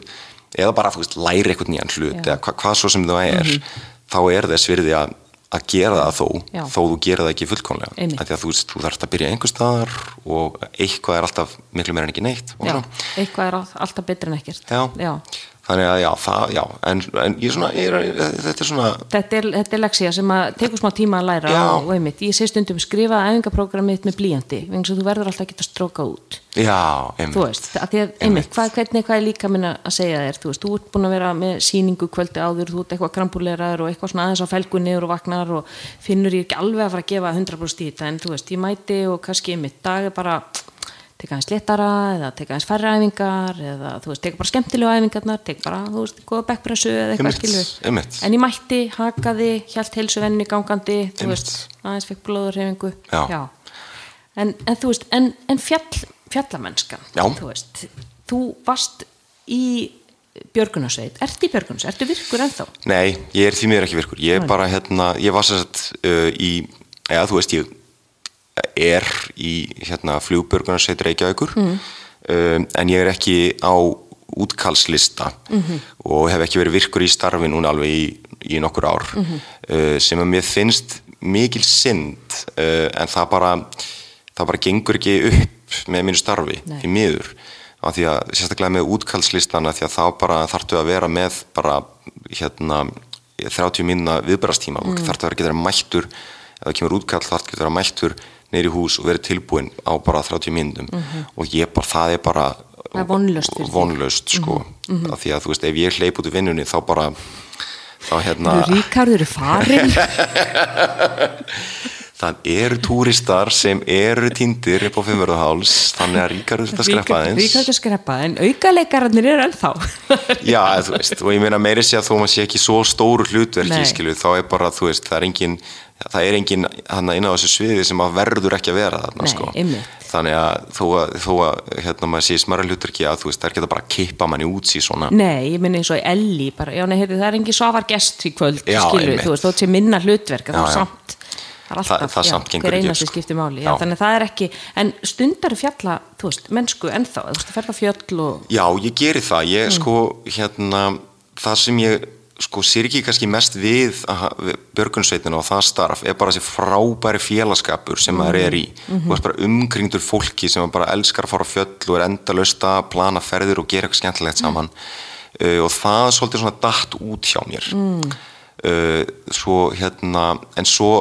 Speaker 2: eða bara, þú veist, læri eitthvað nýjan hlut.
Speaker 1: Mhm.
Speaker 2: eða hva, hvað svo sem það er þá er þess virði að, að gera það þó
Speaker 1: Já.
Speaker 2: þó þú gera það ekki fullkomlega
Speaker 1: Einmitt.
Speaker 2: því að þú þú þarfst að byrja einhver staðar og eitthvað er alltaf miklu meira en ekki neitt
Speaker 1: Já, eitthvað er all- alltaf betur en ekkert
Speaker 2: Já. Þannig að já, það, já en, en ég svona, ég þetta er svona
Speaker 1: Þetta er, þetta er leksía sem að tekur smá tíma að læra
Speaker 2: Já.
Speaker 1: og einmitt, ég sé stundum skrifa æfingaprogrammitt með blíjandi, vegna svo þú verður alltaf að geta stróka út,
Speaker 2: já, einmitt,
Speaker 1: veist að að, einmitt, hvað, hvernig, hvað er líka minna að segja þér, þú veist, þú ert búin að vera með síningu kvöldi áður, þú ert eitthvað krampuleraður og eitthvað svona aðeins á felgu niður og vaknar og finnur ég ekki alveg að fara að gefa 100% í þetta, en þú veist, ég mæti og kannski einmitt, dag er bara teka aðeins léttara eða teka aðeins færri æfingar eða þú veist, teka bara skemmtilegu æfingarnar teka bara, þú veist, góða backpressu eða eitthvað
Speaker 2: einmitt.
Speaker 1: en ég mætti, hakaði, hjælt heilsu venni gangandi, þú veist aðeins fekk blóðurhefingu. En, en þú veist, en, en fjall, fjallamennskan
Speaker 2: Já.
Speaker 1: þú veist, þú varst í Björgunarsveit, ert í Björgunarsveit, ertu virkur ennþá?
Speaker 2: Nei, ég er því miður ekki virkur. Ég er bara hérna, ég var sérst uh, í, eða þú veist, ég er í hérna flugbjörgunarsveit Reykjavíkur mm. um, en ég er ekki á útkallslista -hmm. og hef ekki verið virkur í starfi núna alveg í, í nokkur ár -hmm. uh, sem að mér finnst mikil synd uh, en það bara það bara gengur ekki upp með mínu starfi
Speaker 1: Nei.
Speaker 2: því miður af því að sérstaklega með útkallslistana því að þá bara þarftu að vera með bara hérna 30 mínuna viðbarastíma og þarftu að vera getur mættur ef það kemur útkall þarftu að vera mættur neyri hús og verið tilbúin á bara 30 mínútum. Og ég bara, það er bara
Speaker 1: Það er þig.
Speaker 2: vonlaust sko, af því að þú veist ef ég hleyp út í vinnunni þá bara þá hérna
Speaker 1: Ríkarður er farin
Speaker 2: það eru túristar sem eru týndir upp á fimmverðuháls þannig að ríkar þetta skreppa aðeins.
Speaker 1: Ríkarður skreppa, en aukalegararnir eru ennþá.
Speaker 2: Já, þú veist, og ég meina meiri sé að þó maður sé ekki svo stóru hlutverki, skilu, þá er bara, þú veist, það er engin, það er engin hann inn á þessu sviði sem að verður ekki að vera þarna,
Speaker 1: Nei,
Speaker 2: sko. Þannig að þó að, þó að hérna maður sé smara hlutverki að, þú veist, það er ekki bara að kippa manni út síðan svona.
Speaker 1: Nei, ég minni eins og Elli bara, já, nei, heyrðu, það er engin sofar gest í kvöld
Speaker 2: Já,
Speaker 1: skilur, þú veist, þótt sé minna hlutverk þá samt það er alltaf,
Speaker 2: Það- það
Speaker 1: já,
Speaker 2: samt gengur ekki sko.
Speaker 1: máli já, þannig að það er ekki, en stundar fjalla, þú veist, mennsku ennþá þú veist, það fer á fjöll og
Speaker 2: Já, ég geri það, ég
Speaker 1: Mm.
Speaker 2: sko, hérna, það sem ég, sko, sér ekki kannski mest við, við björgunsveitinu og það starf er bara þessi frábæri félagskapur sem maður er í
Speaker 1: Mhm.
Speaker 2: þú veist bara umkringdur fólki sem bara elskar að fara á fjöll og er endalaust að plana ferðir og gera eitthvað skemmtilegt
Speaker 1: Mm.
Speaker 2: saman uh, og það er svolítið svona datt út hjá mér
Speaker 1: Mm.
Speaker 2: uh, svo hérna en svo,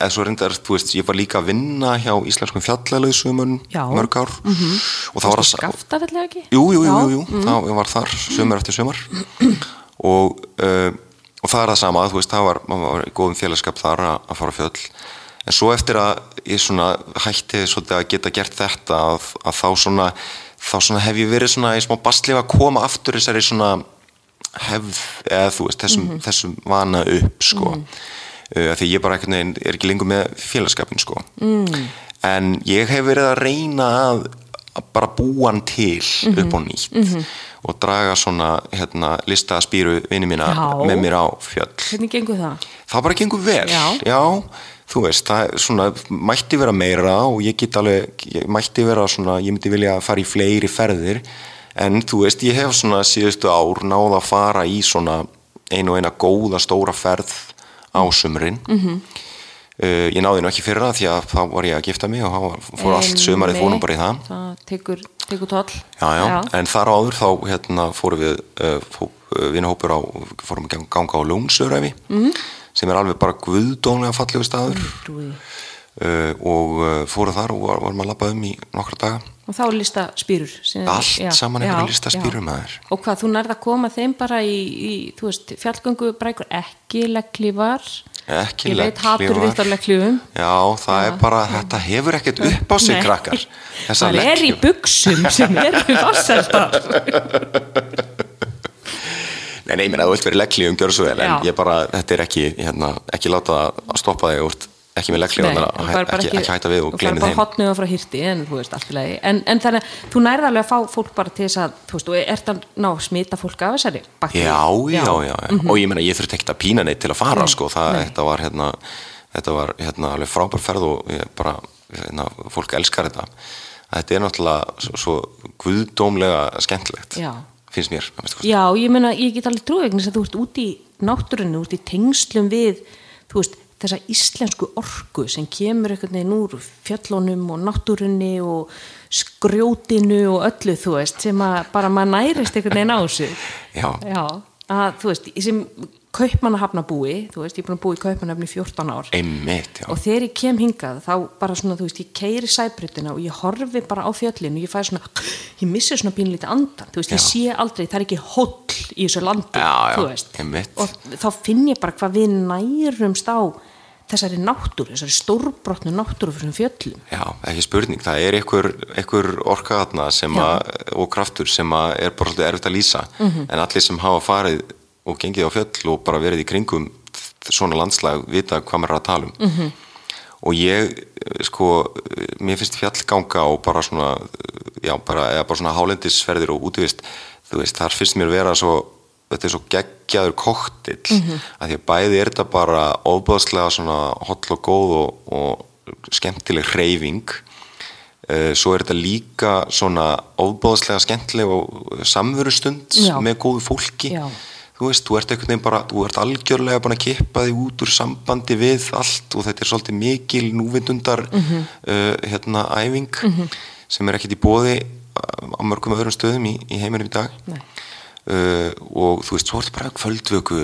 Speaker 2: eða svo reyndar, þú veist ég var líka að vinna hjá íslenskum fjallalauðsumun
Speaker 1: Já.
Speaker 2: mörg ár -hmm. og það var að
Speaker 1: skafta fellega ekki
Speaker 2: Jú, jú, jú.
Speaker 1: Mm.
Speaker 2: jú, jú. þá ég var þar sömur eftir sömur og, uh, og það er það sama, þú veist, það var, var góðum félagskap þar að, að fara fjöll en svo eftir að ég svona hætti svolítið að geta gert þetta að, að þá svona þá svona hef ég verið svona í smá bastlið að koma aftur þessari svona hefð, eða þú veist, þessum,
Speaker 1: Mhm.
Speaker 2: þessum vana upp, sko mm. því ég bara einhvern veginn er ekki lengur með félagskapin, sko mm. en ég hef verið að reyna að að bara búa hann til
Speaker 1: Mhm.
Speaker 2: upp á nýtt og draga svona hérna, lista að spýru vinni mína
Speaker 1: Já.
Speaker 2: með mér á fjöll
Speaker 1: hvernig gengur það?
Speaker 2: það bara gengur vel
Speaker 1: Já.
Speaker 2: þú veist, það svona mætti vera meira og ég get alveg ég mætti vera svona, ég myndi vilja fara í fleiri ferðir en þú veist, ég hef svona síðustu ár náða að fara í svona einu og eina góða stóra ferð á sumrin mm
Speaker 1: Mhm.
Speaker 2: ég náði nú ekki fyrra því að þá var ég að gifta mig og þá fór allt sumarið fórum bara í það
Speaker 1: það tekur, tekur toll
Speaker 2: já, já, en þar áður þá hérna, fórum við uh, fó, uh, vinahópur á, fórum að ganga á Lónsöræfi mm. sem er alveg bara guðdónlega fallegu staður
Speaker 1: Trúi.
Speaker 2: Uh, og uh, fórum þar og var, varum að labba um í nokkra daga.
Speaker 1: Og þá er lista spýrur
Speaker 2: allt saman einhverju lista spýrum maður.
Speaker 1: Og hvað, þú nærða að koma þeim bara í, í þú veist, fjallgöngu brækur ekki legglífar
Speaker 2: ekki
Speaker 1: ég veit hatur vitt á legglífum
Speaker 2: já, það er bara, þetta hefur ekkert upp á sig
Speaker 1: Nei.
Speaker 2: krakkar
Speaker 1: það er í buksum sem eru vasseldar
Speaker 2: Nei, nei, ég meina, þú vilt verið legglífum, gjör svo vel en
Speaker 1: Já.
Speaker 2: ég bara, þetta er ekki, hérna, ekki láta það að stoppa þig úr ekki með
Speaker 1: bara
Speaker 2: ekki, ekki hætta við og
Speaker 1: þú fær
Speaker 2: gleymið
Speaker 1: bara
Speaker 2: þeim
Speaker 1: hotnuða frá hýrti en þú veist allt í lagi en, en þannig að þú nærða alveg að fá fólk bara til þess að þú veist, og ert að ná smita fólk af þessari bakteríu?
Speaker 2: Já, já, já, já. og ég meina ég þurfti ekkert að pína neitt til að fara
Speaker 1: Nei,
Speaker 2: sko, það,
Speaker 1: nei.
Speaker 2: þetta var hérna þetta var hérna alveg frábær ferð og bara hérna, fólk elskar þetta þetta er náttúrulega svo, svo guðdómlega skemmtilegt
Speaker 1: Já.
Speaker 2: finnst mér.
Speaker 1: Já, ég meina, ég get alveg trúið vegna þess að þú ert úti í náttúrunni, út í tengslum við, þú veist, þessa íslensku orku sem kemur einhvern veginn úr fjöllunum og náttúrunni og skrjótinu og öllu, þú veist, sem að bara maður nærist einhvern veginn á þessu.
Speaker 2: Já.
Speaker 1: Já, að þú veist, sem kaupmannahafna búi, þú veist, ég er búin að búi í kaupmannahafni í 14 ár.
Speaker 2: Einmitt,
Speaker 1: og þegar ég kem hingað þá bara svona, þú veist, ég keiri sæbrutina og ég horfi bara á fjöllinu og ég fæ svona ég missi svona pínlítið andan þú veist, ég
Speaker 2: Já.
Speaker 1: sé aldrei, það er ekki hóll í þessu landi,
Speaker 2: Já, já,
Speaker 1: þú veist.
Speaker 2: einmitt.
Speaker 1: og þá finn ég bara hvað við nærumst á þessari náttúru, þessari stórbrotnu náttúru fyrir fjöllum.
Speaker 2: Já, ekki spurning það er einhver, einhver orka þarna sem að, og kraftur sem að er bara svolítið erfitt að lýsa.
Speaker 1: Mhm.
Speaker 2: en allir sem hafa farið og gengið á fjöll og bara verið í kringum svona landslag vita hvað maður er að tala um
Speaker 1: Mhm.
Speaker 2: -hmm. og ég eh, sko, eh, mér finnst fjallganga og bara svona eh, já, bara, eða bara svona hálendisferðir og útvist þú veist, þar finnst mér vera svo þetta er svo geggjaður koktill mm. -hmm. að því að bæði er þetta bara ofbáðslega svona holl og góð og, og skemmtileg hreyfing Uh, svo er þetta líka svona ofbáðslega skemmtileg og samverustund
Speaker 1: Já.
Speaker 2: með góðu fólki
Speaker 1: Já.
Speaker 2: Þú veist, þú ert einhvern veginn bara þú ert algjörlega búin að kippa þig út úr sambandi við allt og þetta er svolítið mikil núvindundar
Speaker 1: Mhm.
Speaker 2: uh, hérna æfing sem er ekkit í bóði á mörgum öðrum stöðum í, í heiminum í dag. Uh, og þú veist, svo er þetta bara kvöldvöku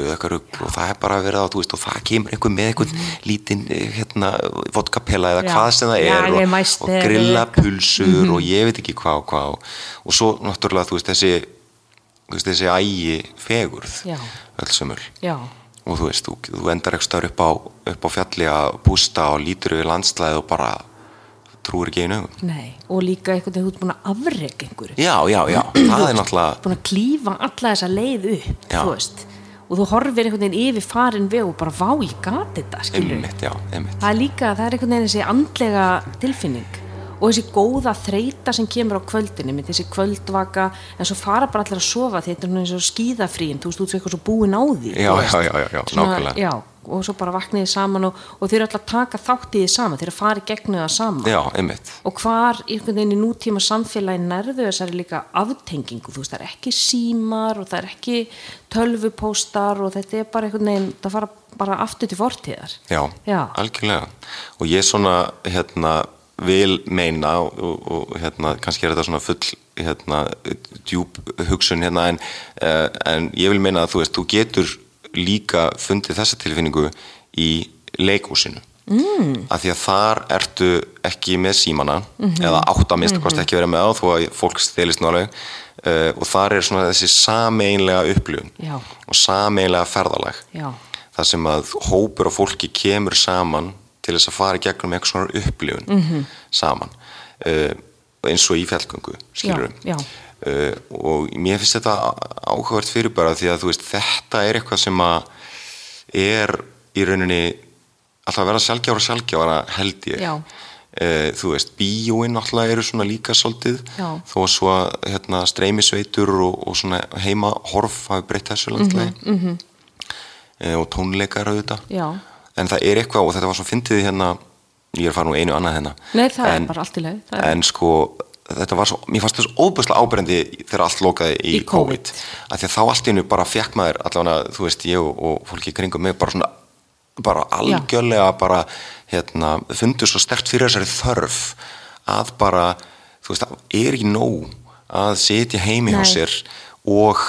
Speaker 2: og það er bara að þú veist, og það kemur einhver með einhvern lítinn eh, hérna, vodkapela eða.
Speaker 1: Já.
Speaker 2: hvað sem það er og,
Speaker 1: Jagermeister
Speaker 2: og
Speaker 1: eða
Speaker 2: grillapulsur
Speaker 1: Mhm.
Speaker 2: og ég veit ekki hvað og hvað og, og svo náttúrulega þú veist þessi veist, þessi ægi fegurð
Speaker 1: Já.
Speaker 2: öll sömul
Speaker 1: Já,
Speaker 2: og þú veist, þú, þú endar ekki stöður upp á, upp á fjalli að pústa og lítur yfir landslæð og bara trúir ekki einu
Speaker 1: nei, og líka einhvern veginn þú ert búin að afrega einhverju.
Speaker 2: Já, já, já, það er náttúrulega
Speaker 1: búin að klífa alla þessa leið upp
Speaker 2: Já.
Speaker 1: þú veist, og þú horfir einhvern veginn yfir farin veg og bara vá, ég gati þetta skilur
Speaker 2: einmitt, já, einmitt.
Speaker 1: Það er líka, það er einhvern veginn þessi andlega tilfinning og þessi góða þreita sem kemur á kvöldinni með þessi kvöldvaka en svo fara bara allir að sofa þetta er svona eins og skíðafrín þú veist, þú svo eitthvað svo búin á því
Speaker 2: Já,
Speaker 1: veist.
Speaker 2: já, já, já,
Speaker 1: Svona,
Speaker 2: nákvæmlega.
Speaker 1: já, og svo bara vakniði saman og, og þeir eru alltaf að taka þátt í því saman þeir eru að fara í gegnum það saman
Speaker 2: já, einmitt
Speaker 1: og hvar einhvern veginn í nútíma samfélagi nærðu þessari líka aftengingu þú veist það er ekki símar og það er ekki tölvupóstar og þetta er bara einhvern veginn það fara bara aftur til fortíðar
Speaker 2: Já,
Speaker 1: Já.
Speaker 2: algjörlega og ég svona hérna vil meina og, og, og hérna kannski er þetta svona full hérna djúb hugsun hérna en, uh, en ég vil meina að þú veist þú getur líka fundið þessa tilfinningu í leikúsinu mm. af því að þar ertu ekki með símana eða átt að mista kosti ekki vera með á þó að fólk stelist alveg uh, og þar er svona þessi sameinlega upplifun
Speaker 1: Já.
Speaker 2: og sameinlega ferðalag.
Speaker 1: Já,
Speaker 2: þar sem að hópur af fólki kemur saman til þess að fara í gegnum eitthvað svona upplifun
Speaker 1: Mhm.
Speaker 2: saman uh, eins og í fjallgöngu skilur
Speaker 1: Já, já.
Speaker 2: Uh, og mér finnst þetta áhugavert fyrir bara því að þú veist þetta er eitthvað sem að er í rauninni alltaf að vera sjálfgjára og sjálfgjára held ég
Speaker 1: Já.
Speaker 2: Uh, þú veist, bíóin náttúrulega eru svona líka svolítið
Speaker 1: Já.
Speaker 2: þó að svo hérna, streymisveitur og, og svona heima horf hafi breytt þessu landslagi mm
Speaker 1: Mhm,
Speaker 2: -hmm. og tónleikar auðvitað
Speaker 1: já
Speaker 2: en það er eitthvað og þetta var svo fyndið hérna ég er að fara nú einu annað hérna
Speaker 1: Nei, það
Speaker 2: en,
Speaker 1: er bara allt í leið
Speaker 2: en sko þetta var svo, mér fannst þessu óbúslega ábrendi þegar allt lokaði í,
Speaker 1: Í COVID.
Speaker 2: COVID, að þá allt í hennu bara fekk maður allavega, þú veist, ég og, og fólki í kringum mig bara svona, bara algjörlega bara, hérna, fundu svo stert fyrir þessari þörf að bara, þú veist, er ekki nóg að sitja heimi hjá
Speaker 1: Nei.
Speaker 2: sér og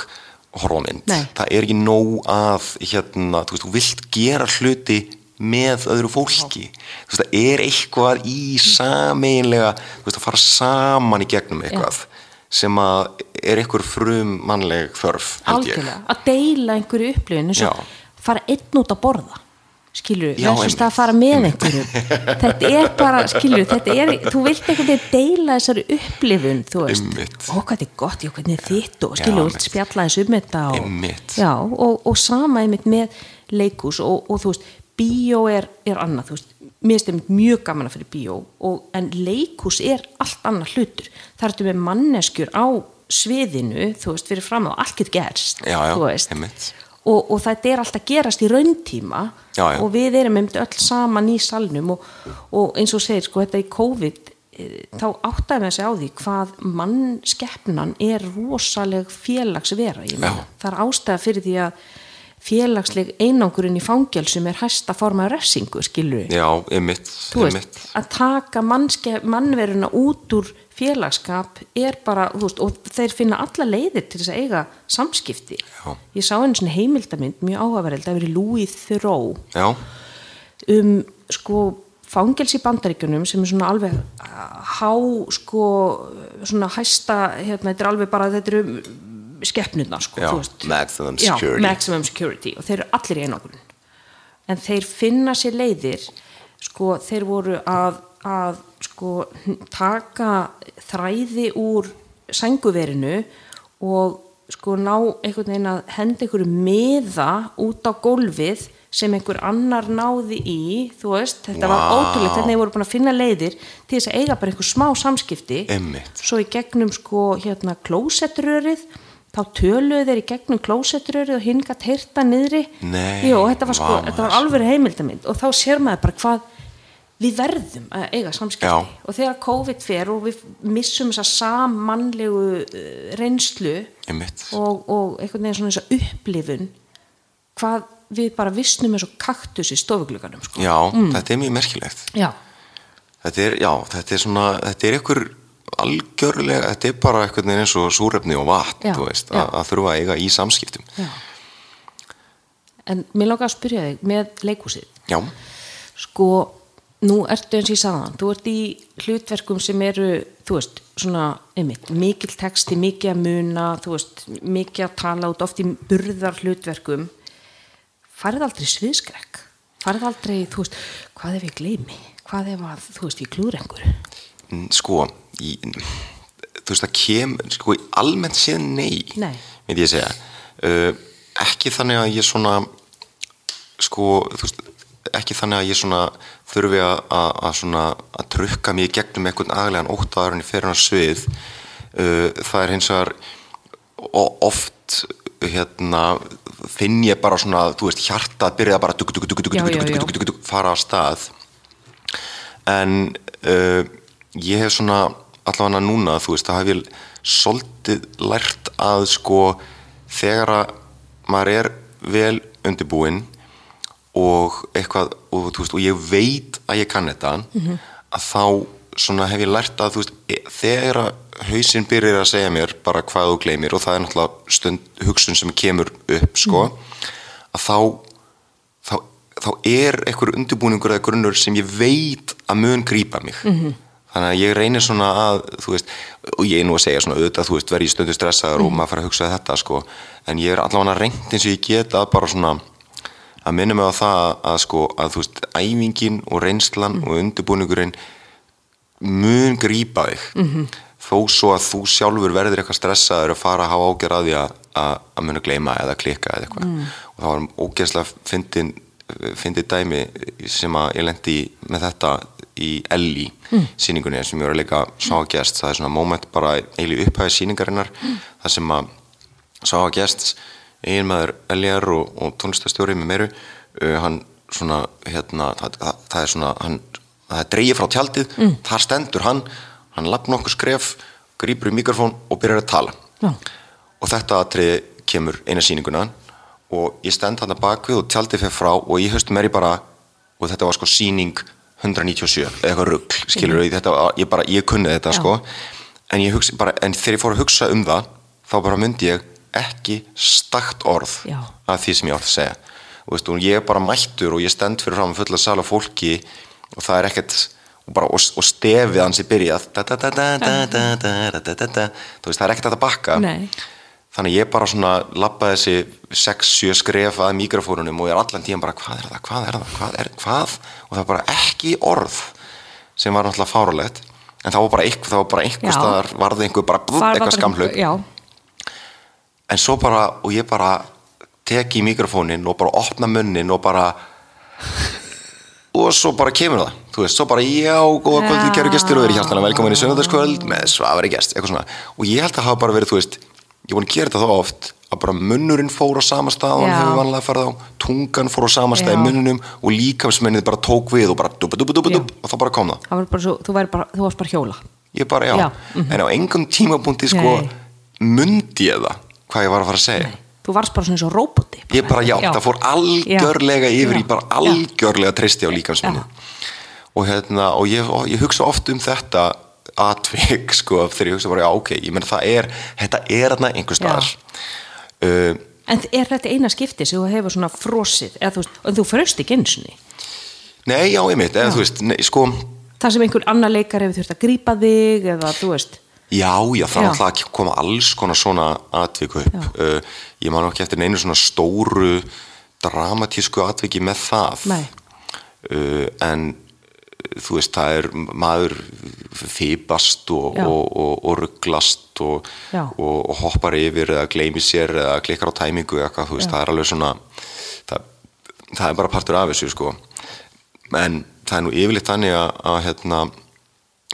Speaker 2: horfa á mynd
Speaker 1: Nei.
Speaker 2: það er ekki nóg að hérna, þú veist, þú vilt gera hluti með öðru fólki. Þú veist, það er eitthvað í sameinlega, þú veist, að fara saman í gegnum eitthvað sem að er einhver frum mannleg þörf, held ég.
Speaker 1: Algjörlega, að deila einhverju upplifin eins og
Speaker 2: Já.
Speaker 1: fara einn út að borða skilur,
Speaker 2: Já, einmitt.
Speaker 1: það að fara með einhverjum þetta er bara, skilur þetta er, þú vilt veginn deila þessari upplifun, þú veist. Ó, hvað er gott, já, hvernig er þitt og
Speaker 2: Já,
Speaker 1: skilur, þú spjalla þessu um þetta og, já, og, og sama einmitt með leikús og, og þú veist bíó er, er annað, þú veist. Mér finnst einmitt mjög gaman að fyrir bíó og, en leikús er allt annað hlutur. Það ertu með manneskjur á sviðinu, þú veist, fyrir fram og allt getur gerst
Speaker 2: Já, já,
Speaker 1: þú veist. og, og þetta er alltaf gerast í rauntíma
Speaker 2: Já,
Speaker 1: og við erum einmitt öll saman í salnum og, og eins og segir sko þetta í COVID eh, þá áttaði með sig á því hvað mannskeppnan er rosaleg félagsvera ég meina. Það er ástæða fyrir því að félagsleg einangurinn í fangelsum er hæsta forma refsingu skilur við
Speaker 2: já, einmitt,
Speaker 1: þú veist,
Speaker 2: einmitt.
Speaker 1: að taka mannveruna út úr félagskap er bara, þú veist, og þeir finna alla leiðir til þess að eiga samskipti
Speaker 2: Já.
Speaker 1: ég sá einu svona heimildamind mjög áhugaverð, það verið Louis Theroux
Speaker 2: já,
Speaker 1: um sko fangels í bandaríkjunum sem er svona alveg há sko svona hæsta, hérna, þetta er alveg bara þetta eru skeppnurnar sko,
Speaker 2: maximum
Speaker 1: maximum security. Og þeir eru allir í einangrun. En þeir finna sér leiðir sko þeir voru að, að sko taka þræði úr sænguverinu og sko ná einhvern veginn að henda einhverju miða út á gólfið sem einhver annar náði í þú veist, þetta var
Speaker 2: Vá.
Speaker 1: ótrúlegt þannig að þeir voru búin að finna leiðir til þess að eiga bara einhver smá samskipti.
Speaker 2: Einmitt.
Speaker 1: svo í gegnum sko hérna klósettrörið þá töluðu þeir í gegnum klósettrörið og hinn gætt heyrta niðri.
Speaker 2: Nei,
Speaker 1: Jú, þetta var sko, var alveg heimildamind. Og þá sér maður bara hvað við verðum að eiga samskipti.
Speaker 2: Já.
Speaker 1: og þegar COVID fer og við missum þessa sammannlegu uh, reynslu og, og einhvern veginn svona þessa upplifun hvað við bara vissnum eins og kaktus í stofugluganum sko.
Speaker 2: já, þetta er mjög merkilegt.
Speaker 1: Já.
Speaker 2: þetta er, já, þetta er svona þetta er einhver algjörlega þetta er bara veginn eins og súrefni og vatn þú veist, að, að þurfa að eiga í samskiptum
Speaker 1: Já. En mér langar að spyrja þig með leikúsið.
Speaker 2: já,
Speaker 1: Sko, nú ertu eins og ég sagðan, þú ert í hlutverkum sem eru, þú veist, svona, einmitt, mikil texti, mikið að muna, þú veist, mikið að tala út, oft í burðar hlutverkum. Farið aldrei sviðskrekk? Farið aldrei, þú veist, hvað ef ég gleymi? Hvað ef að, þú veist, ég einhverju?
Speaker 2: Mm, sko í, þú veist það kem sko í almennt séð nei,
Speaker 1: Nei.
Speaker 2: myndi ég segja. Uh, ekki þannig að ég svona sko veist ekki þannig að ég svona þurfi að, að, trukka í gegnum einhvern aðlegan óttaður en ég fer hann á svið. Uh, það er hins vegar oft hérna finn ég bara svona þú veist hjartað byrjaða bara dug, dug, dug, fara á stað. En uh, ég hef svona allavega núna, þú veist, það hef ég svolítið lært að sko þegar að maður er vel undirbúinn og eitthvað og, veist, og ég veit að ég kann þetta að þá svona hef ég lært að veist, e- þegar að hausinn byrjar að segja mér bara hvað þú gleymir og það er náttúrulega stund, hugsun sem kemur upp sko, að þá þá, þá er einhver undirbúningur eða grunnur sem ég veit að mun grípa mig. -hmm. Þannig að ég reynir svona að veist, og ég er nú að segja svona auðvitað, þú veist, verð ég stundu stressaður og maður fara að hugsa þetta sko, en ég er allavega reynd eins og ég get að bara svona að minna mig á það að sko að þú veist, æfingin og reynslan og undirbúningurinn mun grípa þig. -hmm. þó svo að þú sjálfur verður eitthvað stressaður að fara að hafa ágjör að því að, að, að munu gleyma eða klikka eða eitthvað. Og það var ógeðslega fyndin fyndið dæmi sem að ég lendi með þetta í Elli mm. síningunni sem ég var að leika sá að gest það er svona moment bara eiginlega upphæði síningarinnar þar sem að sá að gest eiginmaður Eljar og, og tónlistastjóri með meiru uh, hann svona hérna það, það, það er svona hann, það er dreigið frá tjaldið þar stendur hann hann lapna okkur skref grýpur í mikrofón og byrjar að tala
Speaker 1: Já.
Speaker 2: og þetta atriði kemur eina sýninguna og ég stend hann að bakvið og tjaldið fyrir frá og ég höstum er ég bara og þetta var sko sýning 197 eða eitthvað rugg skilur mm -hmm. þetta, ég bara, ég kunni þetta
Speaker 1: Já.
Speaker 2: sko en, hugsa, bara, en þegar ég fór að hugsa um það þá bara myndi ég ekki stakt orð
Speaker 1: Já.
Speaker 2: að því sem ég átt að segja og veist, og ég er bara mættur og ég stend fyrir fram fulla sal og fólki og það er ekkert og, bara, og, og stefið hans í byrja það er ekkert að það bakka
Speaker 1: Nei
Speaker 2: þannig ég bara svona lappaði þessi 6-7 skref að mikrofónunum og ég er allan tíðan bara hvað er það, hvað er það, hvað er hvað? Og það var bara ekki orð sem var náttúrulega fárulegt en það var bara eitthvað, það var bara einhver staðar varði einhver bara bútt, eitthvað skamhlaup en svo bara, og ég bara teki mikrofónin og bara opna munnin og bara og svo bara kemur það. Þú veist, svo bara já, góða kvöldið,
Speaker 1: Já.
Speaker 2: kæru gestur og verið hjartanlega velkomin í söndagskvöld með svavari gest, eitthvað svona. Og ég held að hafa bara verið, þú veist ég búin að gera þetta þá oft að bara munnurinn fór á sama stað og hann
Speaker 1: Já.
Speaker 2: hefur vanlega farið á. Tungan fór á sama stað í
Speaker 1: Já.
Speaker 2: munnunum og líkamsmennið bara tók við og bara dub, dub, dub, dub, og þá bara kom það.
Speaker 1: Það var bara svo, þú, bara, þú varst bara hjóla.
Speaker 2: Ég bara já,
Speaker 1: Já,
Speaker 2: en á engum tímapunkti sko
Speaker 1: Nei.
Speaker 2: mundi ég það hvað ég var að fara að segja.
Speaker 1: Þú varst bara svona eins og róboti
Speaker 2: ég bara já, það fór algjörlega yfir
Speaker 1: Já.
Speaker 2: í bara algjörlega treysti á líkansminni og hérna og ég, og ég hugsa oft um þetta atvik sko þegar ég hugsa bara já ok, ég menn það er þetta er þarna einhver staðar. Uh,
Speaker 1: En er þetta eina skipti sem þú hefur svona frosið eða þú þú fröst ekki einsinni
Speaker 2: nei já ég mitt, eða þú veist nei, sko,
Speaker 1: Það sem einhver annar leikar hefur þurft að grípa þig eða þú veist.
Speaker 2: Já já það
Speaker 1: Já.
Speaker 2: alltaf að koma alls konar svona atvik upp. Uh, ég man ekki eftir neinu svona stóru dramatísku atviki með það. Uh, en þú veist það er maður fýbast og,
Speaker 1: Já.
Speaker 2: og, og, og rugglast og,
Speaker 1: Já.
Speaker 2: hoppar yfir eða gleymir sér eða klikkar á tæmingu eða eitthvað, þú veist, það er alveg svona það, það er bara partur af þessu sko en það er nú yfirleitt þannig að, að hérna,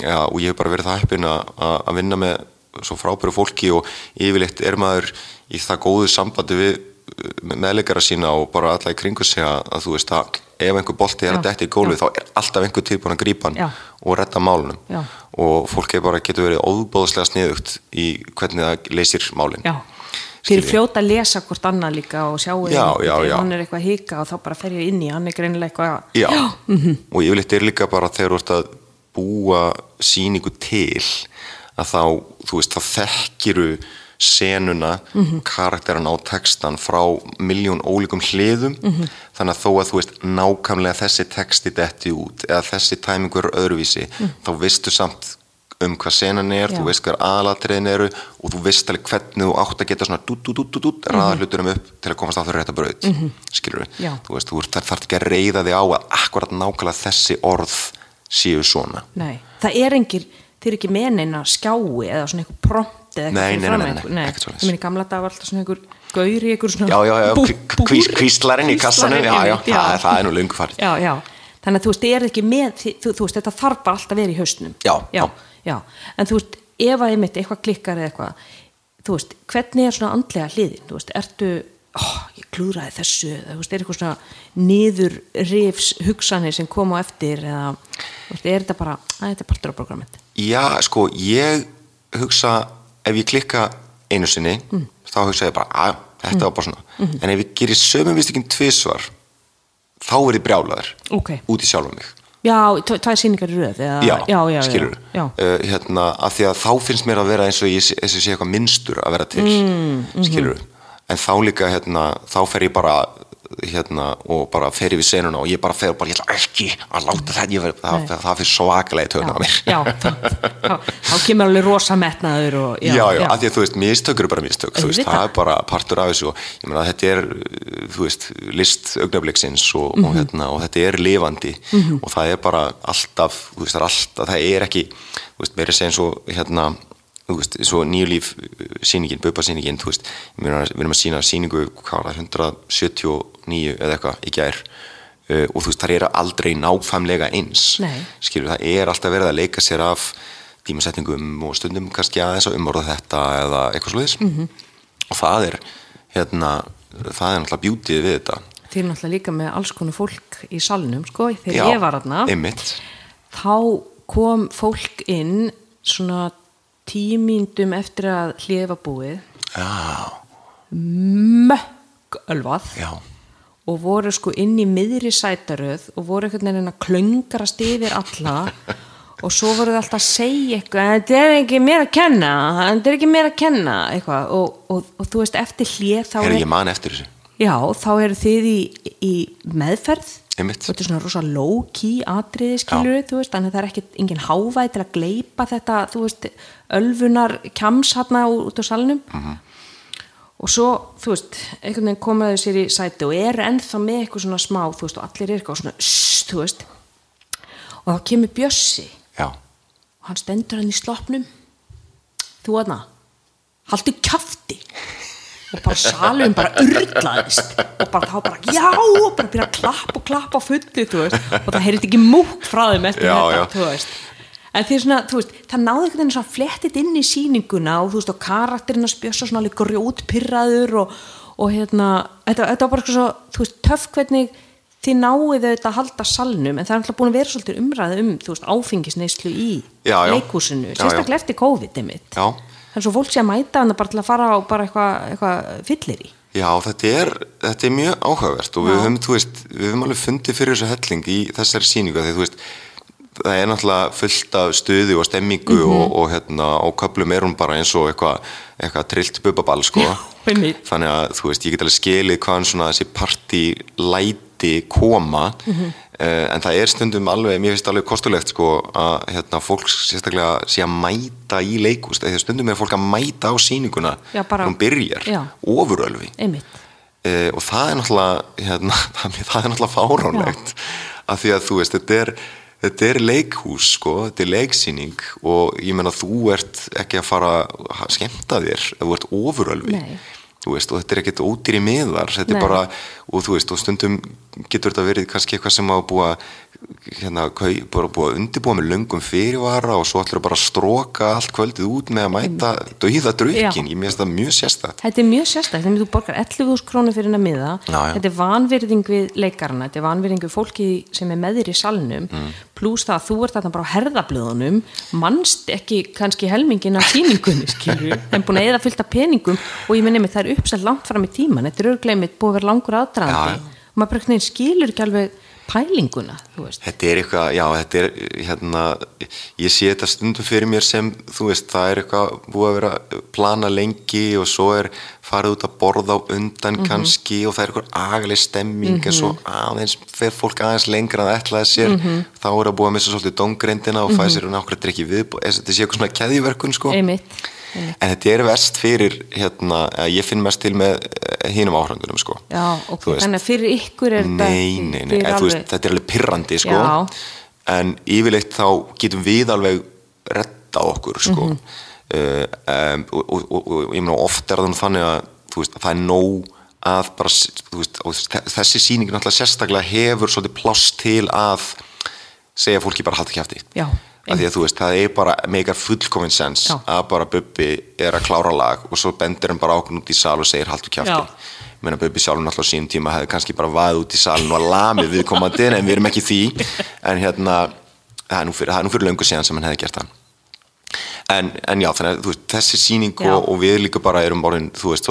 Speaker 2: já, og ég hef bara verið það heppin að, að vinna með svo frábæru fólki og yfirleitt er maður í það góðu sambandi við með meðleikara sína og bara alla í kringu sig að, að þú veist að ef einhver bolti er að detti í gólfið þá er alltaf einhver tilbúin að grípa hann
Speaker 1: Já.
Speaker 2: og redda málunum
Speaker 1: Já.
Speaker 2: og fólk er bara getur verið óbóðslega sniðugt í hvernig það leysir málin
Speaker 1: Já Þeir fljóta að lesa hvort annað líka og sjá
Speaker 2: Já, já, já.
Speaker 1: hann er eitthvað að hika og þá bara fer ég inn í, hann er greinilega eitthvað
Speaker 2: Já,
Speaker 1: Mhm.
Speaker 2: og yfirleitt er líka bara þegar þú ert að búa síningu til að þá, þú veist, þá þekkiru senuna,
Speaker 1: Mhm.
Speaker 2: karakteran á textan frá miljón ólíkum hliðum
Speaker 1: Mhm.
Speaker 2: þannig að þó að þú veist nákvæmlega þessi texti detti út eða þessi tæmingur öðruvísi þá veistu samt um hvað senan er,
Speaker 1: Mhm. Já.
Speaker 2: þú veist hvað aðalatriðin eru og þú veist alveg hvernig þú átt að geta svona dút, dút, dút, dút, dút, raða hlutunum upp til að komast á þau rétta braut, mm -hmm. skilur
Speaker 1: Mhm. Já.
Speaker 2: þú veist, þú þarf ekki að reyða þig á að akkurat nákvæmlega þessi orð séu svona
Speaker 1: Nei, það er engir, eða svona eitthvað
Speaker 2: Nei,
Speaker 1: fyrir
Speaker 2: nei,
Speaker 1: fram
Speaker 2: nei,
Speaker 1: einhver-
Speaker 2: nei, ekkert svoleiðis.
Speaker 1: Ég meni gamla dag var alltaf svona einhver gaur í einhver svona
Speaker 2: já, já, já, kvíslarinn í kassanum já, já, það, er nú löngu farið.
Speaker 1: Já, já, þannig að þú veist, þið er ekki með þú, þú veist, þetta þarf bara alltaf að vera í hausnum.
Speaker 2: Já,
Speaker 1: já, en þú veist, ef að einmitt eitthvað klikkar eða eitthvað, þú veist, hvernig er svona andlega hliðin, þú veist, ertu oh, ég klúðraði þessu, þú veist, er eitthvað svona niður rifs hugsanir sem koma á eftir eða, þú veist, er þetta bara, að þetta er partur á programmet
Speaker 2: já, sko, ég hugsa ef ég klikka einu sinni
Speaker 1: Mm.
Speaker 2: þá hugsa ég bara, að þetta var bara svona
Speaker 1: Mhm.
Speaker 2: en ef ég gerir sömum vist ekki tvisvar þá er ég brjálaður
Speaker 1: Ok.
Speaker 2: út í sjálfum mig
Speaker 1: já, tv- tvær sýningar í röð eða,
Speaker 2: já,
Speaker 1: já, já,
Speaker 2: skilur. Uh, hérna, af því að þá finnst mér að vera eins og ég, sé- eitthvað minnstur að vera til mm, skilur en þá líka, hérna, þá fer ég bara hérna, og bara fer yfir senuna og ég bara fer og bara, ég ætla ekki að láta þetta, ég ver, það, það, fyrir svakalega í töðuna á mér.
Speaker 1: já, þá, kemur alveg rosa metnaður og,
Speaker 2: já, já, af því að þú veist, mistök eru bara mistök þú veist, það er bara partur af þessu og ég meina, þetta er, þú veist list augnabliksins og,
Speaker 1: Mhm.
Speaker 2: og, hérna, og þetta er lifandi og það er bara alltaf, þú veist, það er alltaf það er ekki, þú veist, verið segja eins og hérna, þú veist, svo nýjulíf sýningin, Bubba sýningin, þú veist við erum að sína sýningu, hvað var það 179 eða eitthvað í gær uh, og þú veist, það er aldrei nákvæmlega eins.
Speaker 1: Nei.
Speaker 2: skilur, það er alltaf verið að leika sér af tímasetningum og stundum kannski aðeins að umorða þetta eða eitthvað slúðis -hmm. og það er hérna, það er náttúrulega bjútið við þetta.
Speaker 1: Þið er náttúrulega líka með alls konar fólk í salnum, sko, þegar
Speaker 2: Já,
Speaker 1: ég var aðna þá kom fólk inn svona tímyndum eftir að hlið var búið. Mökk ölvað.
Speaker 2: Já
Speaker 1: og voru sko inn í miðri sætaröð og voru einhvern veginn að klöngarast yfir alla og svo voru það alltaf að segja eitthvað þetta er ekki mér að kenna þetta er ekki mér að kenna eitthvað. Og, og, og þú veist eftir hlið þá er,
Speaker 2: ég man eftir þessu.
Speaker 1: Já, þá eru þið í, í meðferð.
Speaker 2: Einmitt.
Speaker 1: og þetta er svona rosa low-key atriði skilur þú veist, þannig að það er ekkit engin hávæð til að gleipa þetta, þú veist ölfunar kjams hérna út á salnum.
Speaker 2: Mhm.
Speaker 1: Og svo, þú veist, einhvern veginn komaðu sér í sæti og er ennþá með eitthvað svona smá, þú veist, og allir er eitthvað svona sss, þú veist. Og þá kemur Bjössi.
Speaker 2: Já,
Speaker 1: og hann stendur hann í sloppnum. Þú aðna haldu kjafti. Og bara salum bara urlaðist. Og bara þá bara já og bara byrja að klappa og klappa á fullu þú veist. Og það heyrði ekki múk frá þeim eftir
Speaker 2: Já,
Speaker 1: þetta
Speaker 2: já.
Speaker 1: þú veist en því svona, þú veist, það náður einhvern veginn svona flettit inn í sýninguna og þú veist, og karakterinn að spjösa svona alveg grjótpirraður og, og hérna, þetta, þetta var bara svo, þú veist, töff hvernig þið náðu þetta að halda salnum en það er alltaf búin að vera svolítið umræði um, þú veist, áfengisneislu í
Speaker 2: Já, já. já.
Speaker 1: sérstaklega eftir COVID einmitt.
Speaker 2: Já,
Speaker 1: Það er svo fólk sé að mæta hann bara til að fara á bara eitthvað eitthva fyllir í.
Speaker 2: Já, þetta er, þetta er mjög áhugavert og við höfum, þú veist, við höfum alveg fundið fyrir þessu helling í þessari sýningu því, þú veist, það er náttúrulega fullt af stuði og stemmingu
Speaker 1: Mhm.
Speaker 2: og, og hérna, á köflum er hún bara eins og eitthvað, eitthvað trillt bubaball, sko. Þannig að, þú veist, ég get alveg skilið hvaðan svona þessi partílæti koma,
Speaker 1: Mhm.
Speaker 2: uh, en það er stundum alveg, mér finnst alveg kostulegt, sko, að hérna, fólk sérstaklega sé að mæta í leikúst, eða stundum er fólk að mæta á sýninguna
Speaker 1: Já, bara-
Speaker 2: hún byrjar,
Speaker 1: Já. Einmitt.
Speaker 2: Uh, og það er náttúrulega hérna, það, er náttúrulega fáránlegt af því að þú veist, þetta er þetta er leikhús, sko, þetta er leiksýning og ég menna þú ert ekki að fara að skemmta þér ef þú ert ofurölvi. Veist, og þetta er ekkert ódýri er bara, og þú veist, og stundum getur þetta verið kannski eitthvað sem að búa hérna, bara búa að undirbúa með löngum fyrirvara og svo ætlur bara að stróka allt kvöldið út með að mæta dauða drukkin, ég meðist það mjög sérstætt
Speaker 1: Þetta er mjög sérstætt, þegar þú borgar 11.000 krónur fyrir hennar miða,
Speaker 2: Já, já.
Speaker 1: þetta er vanvirðing við leikarana, þetta er vanvirðing við fólki sem er með þér í salnum,
Speaker 2: Mm.
Speaker 1: pluss það að þú ert þarna bara á herðablöðunum, mannst ekki kannski helmingin af sýningunni, skilur, en búin að eða fyllt af peningum og ég minni mig það er uppsett langt fram í tíman, þetta er örgleimit búið að vera langur aðdraðandi og maður bara skilur ekki alveg pælinguna, þú veist.
Speaker 2: Þetta er eitthvað, já, þetta er hérna, ég sé þetta stundum fyrir mér sem, þú veist, það er eitthvað búið að vera plana lengi og svo er farið út að borða á undan kannski og það er eitthvað agaleg stemming en svo aðeins fer fólk aðeins lengra en það ætlaði sér, þá er að búið að missa svolítið dóngreindina og fæði sér nákvæmlega drikki við, þetta sé eitthvað svona keðjuverkun, sko.
Speaker 1: Einmitt.
Speaker 2: En þetta er verst fyrir, hérna, ég finn mest til með hínum áhröndunum, sko.
Speaker 1: Já, ok, þannig að fyrir ykkur er þetta
Speaker 2: Nei, nei, nei, þú veist, þetta er alveg pirrandi sko.
Speaker 1: Já.
Speaker 2: en yfirleitt þá getum við alveg retta okkur sko.
Speaker 1: Mhm.
Speaker 2: uh, um, og, og, og, og ég meina oft er það þannig að þú veist, að það er nóg að bara, veist, þessi sýning náttúrulega sérstaklega hefur svolítið pláss til að segja fólki bara halda kjæfti
Speaker 1: Já,
Speaker 2: af því að þú veist, það er bara meikar fullkominn sens að bara Bubbi er að klára lag og svo bendir hann bara ákveðn út í sal og segir haldu kjæfti
Speaker 1: Já.
Speaker 2: ég meina Bubbi sjálfur náttúrulega á sínum tíma hefði kannski bara vaðið út í salin og lamið viðkomandi en við erum ekki því. En hérna, það er nú fyrir, nú fyrir löngu síðan sem hann hefði gert það en, en já, þannig að veist, þessi sýning
Speaker 1: Já.
Speaker 2: og, og við líka bara erum orðin, þú veist,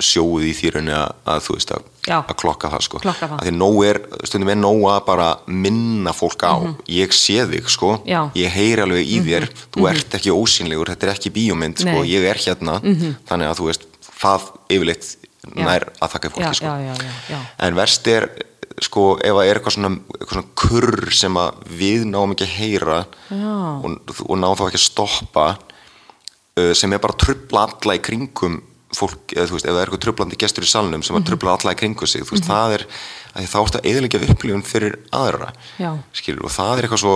Speaker 2: sjóið í því raunni að, að að, að klokka það sko,
Speaker 1: Klokka það.
Speaker 2: að því nóg er stundum er nóg að bara minna fólk á. Ég sé þig, sko,
Speaker 1: Mhm. Já. Mhm.
Speaker 2: ég heyri alveg í þér, þú ert ekki ósýnlegur. Þetta er ekki bíómynd, sko, ég er hérna. Þannig að þú veist, það yfirleitt nær að þakka fólki,
Speaker 1: Já,
Speaker 2: sko.
Speaker 1: já.
Speaker 2: en verst er sko ef það er eitthvað svona, eitthvað svona kurr sem við náum ekki að heyra og, og ná þá ekki að stoppa uh, sem er bara að trubla alla í kringum fólk, eða þú veist, ef það er eitthvað trublandi gestur í salnum
Speaker 1: Mhm.
Speaker 2: sem að trubla alla í kringum sig þú veist, það er, að þá ertu að eðalega upplifun fyrir aðra, skilur og það er eitthvað svo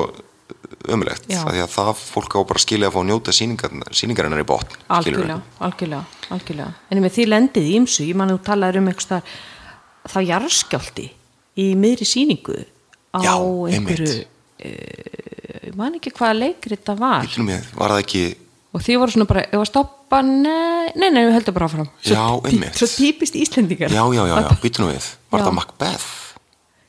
Speaker 2: ömulegt, því að það fólk á bara skilja að fá að njóta sýningarinnar í botn
Speaker 1: algjörlega, algjörlega, algjörlega. En með því lendið í ymsu, ég man að þú talaður um eitthvað þá jarðskjálti í miðri sýningu á
Speaker 2: Já,
Speaker 1: einhverju uh, man ekki hvaða leikri þetta var.
Speaker 2: Með, var það ekki
Speaker 1: og því voru svona bara, ef að stoppa? Nei, nei, nei, við höldum bara áfram.
Speaker 2: Já,
Speaker 1: tí-
Speaker 2: einmitt.
Speaker 1: svo típist Íslendingar.
Speaker 2: Já, já, já, já, býtu nú við, var
Speaker 1: Já.
Speaker 2: það Macbeth?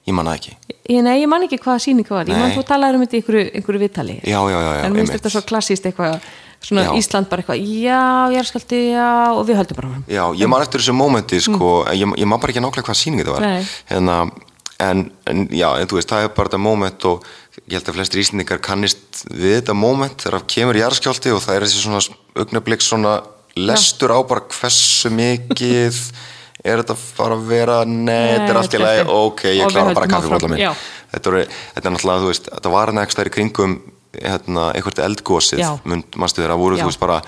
Speaker 2: Ég man það ekki.
Speaker 1: Ég, nei, ég man ekki hvaða sýning var, ég man þú talaður um þetta í einhverju, einhverju viðtali.
Speaker 2: Já, já, já, já,
Speaker 1: en
Speaker 2: einmitt.
Speaker 1: þetta svo klassíst eitthvað svona
Speaker 2: Já.
Speaker 1: Ísland bara eitthvað, já, jarðskjálti, já og við höldum bara áfram.
Speaker 2: Já, ég man eftir þessu mómenti sko, ég, ég man bara ekki nákvæmlega hvað sýning þetta var. Hérna, en, en já, en þú veist, það er bara þetta móment og ég held að flestir íslendingar kannist við þetta móment þegar það kemur jarðskjálti og það er þessi svona augnablik svona lestur á bara hversu mikið er þetta fara að vera nei, þetta er allt í lagi, ok, ég klára bara minn
Speaker 1: já.
Speaker 2: þetta, er náttúrulega, þú veist, þetta var next þær í kringum hérna, eitthvað eldgósið manstu þeirra, voru,
Speaker 1: Já.
Speaker 2: þú veist, bara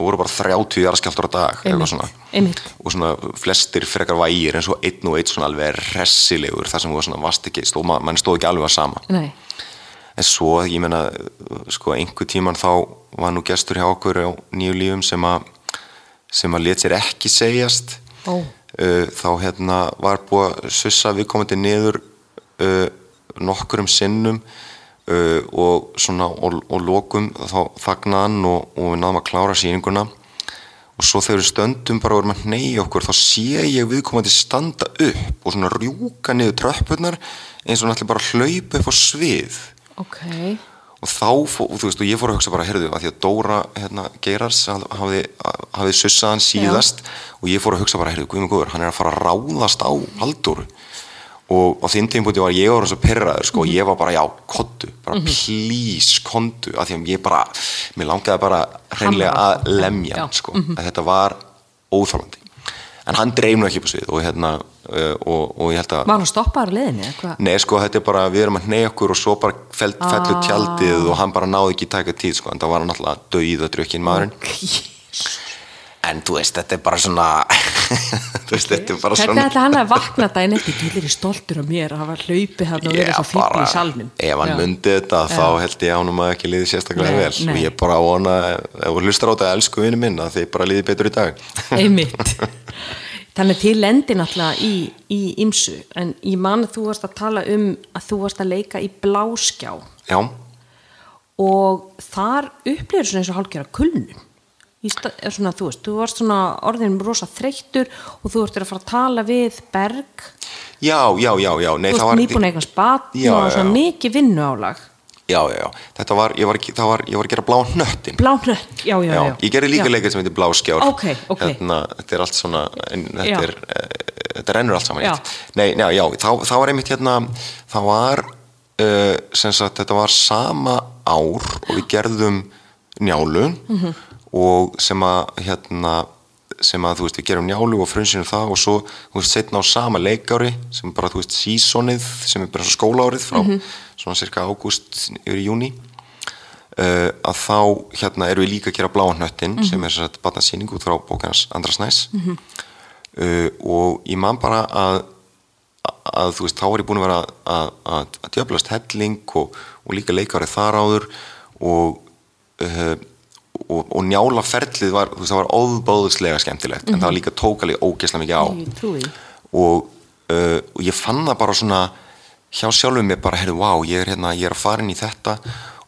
Speaker 2: það voru bara 30 jarðskjáltur á dag
Speaker 1: Einmitt,
Speaker 2: svona.
Speaker 1: einmitt.
Speaker 2: og svona flestir frekar vægir en svo einn og einn svona alveg ressilegur þar sem þú var svona vast ekki, stóð, ma- mann stóð ekki alveg að sama.
Speaker 1: Nei,
Speaker 2: en svo, ég meina, sko einhver tíman þá var nú gestur hjá okkur á nýju lífum sem að sem að let sér ekki segjast.
Speaker 1: Ó.
Speaker 2: uh, þá hérna var búið að sussa viðkomandi niður uh, nokkurum sinnum uh, og svona og, og lokum þá hann og, og við náðum að klára sýninguna. Og svo þegar við stöndum bara og erum að neyja okkur þá sé ég viðkomandi standa upp og svona rjúka niður tröppurnar eins og ætli bara hlaupa upp á svið.
Speaker 1: Ok,
Speaker 2: og þá, og þú veist, og ég fór að hugsa bara, heyrðu, að því að Dóra hérna, Geirars hafði, hafði sussað hann síðast og ég fór að hugsa bara, heyrðu, guðmur góður, hann er að fara að ráðast á Halldóru og á þinn tímpúti var ég ára svo perraður, sko, og ég var bara, já, kontu, bara please, kontu, af því að ég bara, mér langaði bara hreinlega að lemja hann, sko, að þetta var óþálandi. En hann dreif nú ekki á svið og hérna, uh, og, og ég held að
Speaker 1: var hann stoppaður hvað?
Speaker 2: Nei, sko, þetta er bara, við erum að neyja okkur og svo bara fell, fellur
Speaker 1: Ah.
Speaker 2: tjaldið og hann bara náði ekki taka tíð, sko, en það var hann alltaf döið að drukkin maðurinn. En þú veist, þetta er bara svona, þú veist, þetta er bara
Speaker 1: Hvernig
Speaker 2: svona.
Speaker 1: ætla hann að vakna daginn eftir þú er stoltur af mér að hafa hlaupið hann og verið svo fíbl í salnum
Speaker 2: ef hann
Speaker 1: Já.
Speaker 2: myndi þetta, þá held ég hann að ekki liði sérstaklega
Speaker 1: Nei,
Speaker 2: vel.
Speaker 1: nei.
Speaker 2: Og ég bara vona, ef þú hlustar á þetta, elsku vinnu minn, að þið bara liði betur í dag.
Speaker 1: einmitt þannig til lendi náttúrulega í, í ymsu en ég man að þú varst að tala um að þú varst að leika í bláskjá
Speaker 2: Já,
Speaker 1: og þar upplifir svona eins og Í sta- er svona, þú veist, þú varst svona orðin rosa þreyttur og þú ert að fara að tala við Berg,
Speaker 2: já, já, já, já, nei,
Speaker 1: þú
Speaker 2: það
Speaker 1: veist,
Speaker 2: var...
Speaker 1: nýbúin eitthvað spat
Speaker 2: Já,
Speaker 1: og
Speaker 2: já,
Speaker 1: svona
Speaker 2: já.
Speaker 1: mikið vinnu álag
Speaker 2: Já, já, já, þetta var, ég var, það var, ég var að gera blá hnöttin.
Speaker 1: Blánött, já, já, já,
Speaker 2: Já, ég gerði líka leikir sem heitir Bláskjár
Speaker 1: Ok, ok.
Speaker 2: hérna, Þetta er allt svona þetta, er, uh, þetta rennur allt saman eitt. Nei, já, já þá, þá var einmitt hérna það var uh, sem sagt, þetta var sama ár og við gerðum njálu
Speaker 1: Mhm.
Speaker 2: Og sem að hérna sem að þú veist við gerum njálu og frunsinum það og svo þú veist setna á sama leikári sem bara þú veist sísonið sem er bara skólaárið frá
Speaker 1: Mhm.
Speaker 2: svona cirka ágúst yfir í júni uh, að þá hérna erum við líka að gera bláan hnöttin sem er að batna sýning út frá bókans Andra Snæs uh, og ég man bara að að þú veist, þá er ég búin að vera að, að, að djöflast helling og, og líka leikárið þar áður og, uh, og, og njála ferlið var, þú veist, það var óbáðslega skemmtilegt, en það var líka tókalið ógeðslega mikið á.
Speaker 1: Því.
Speaker 2: og, uh, og ég fann það bara svona hjá sjálfum mér bara, heyrðu, vá, ég er hérna, ég er að fara inn í þetta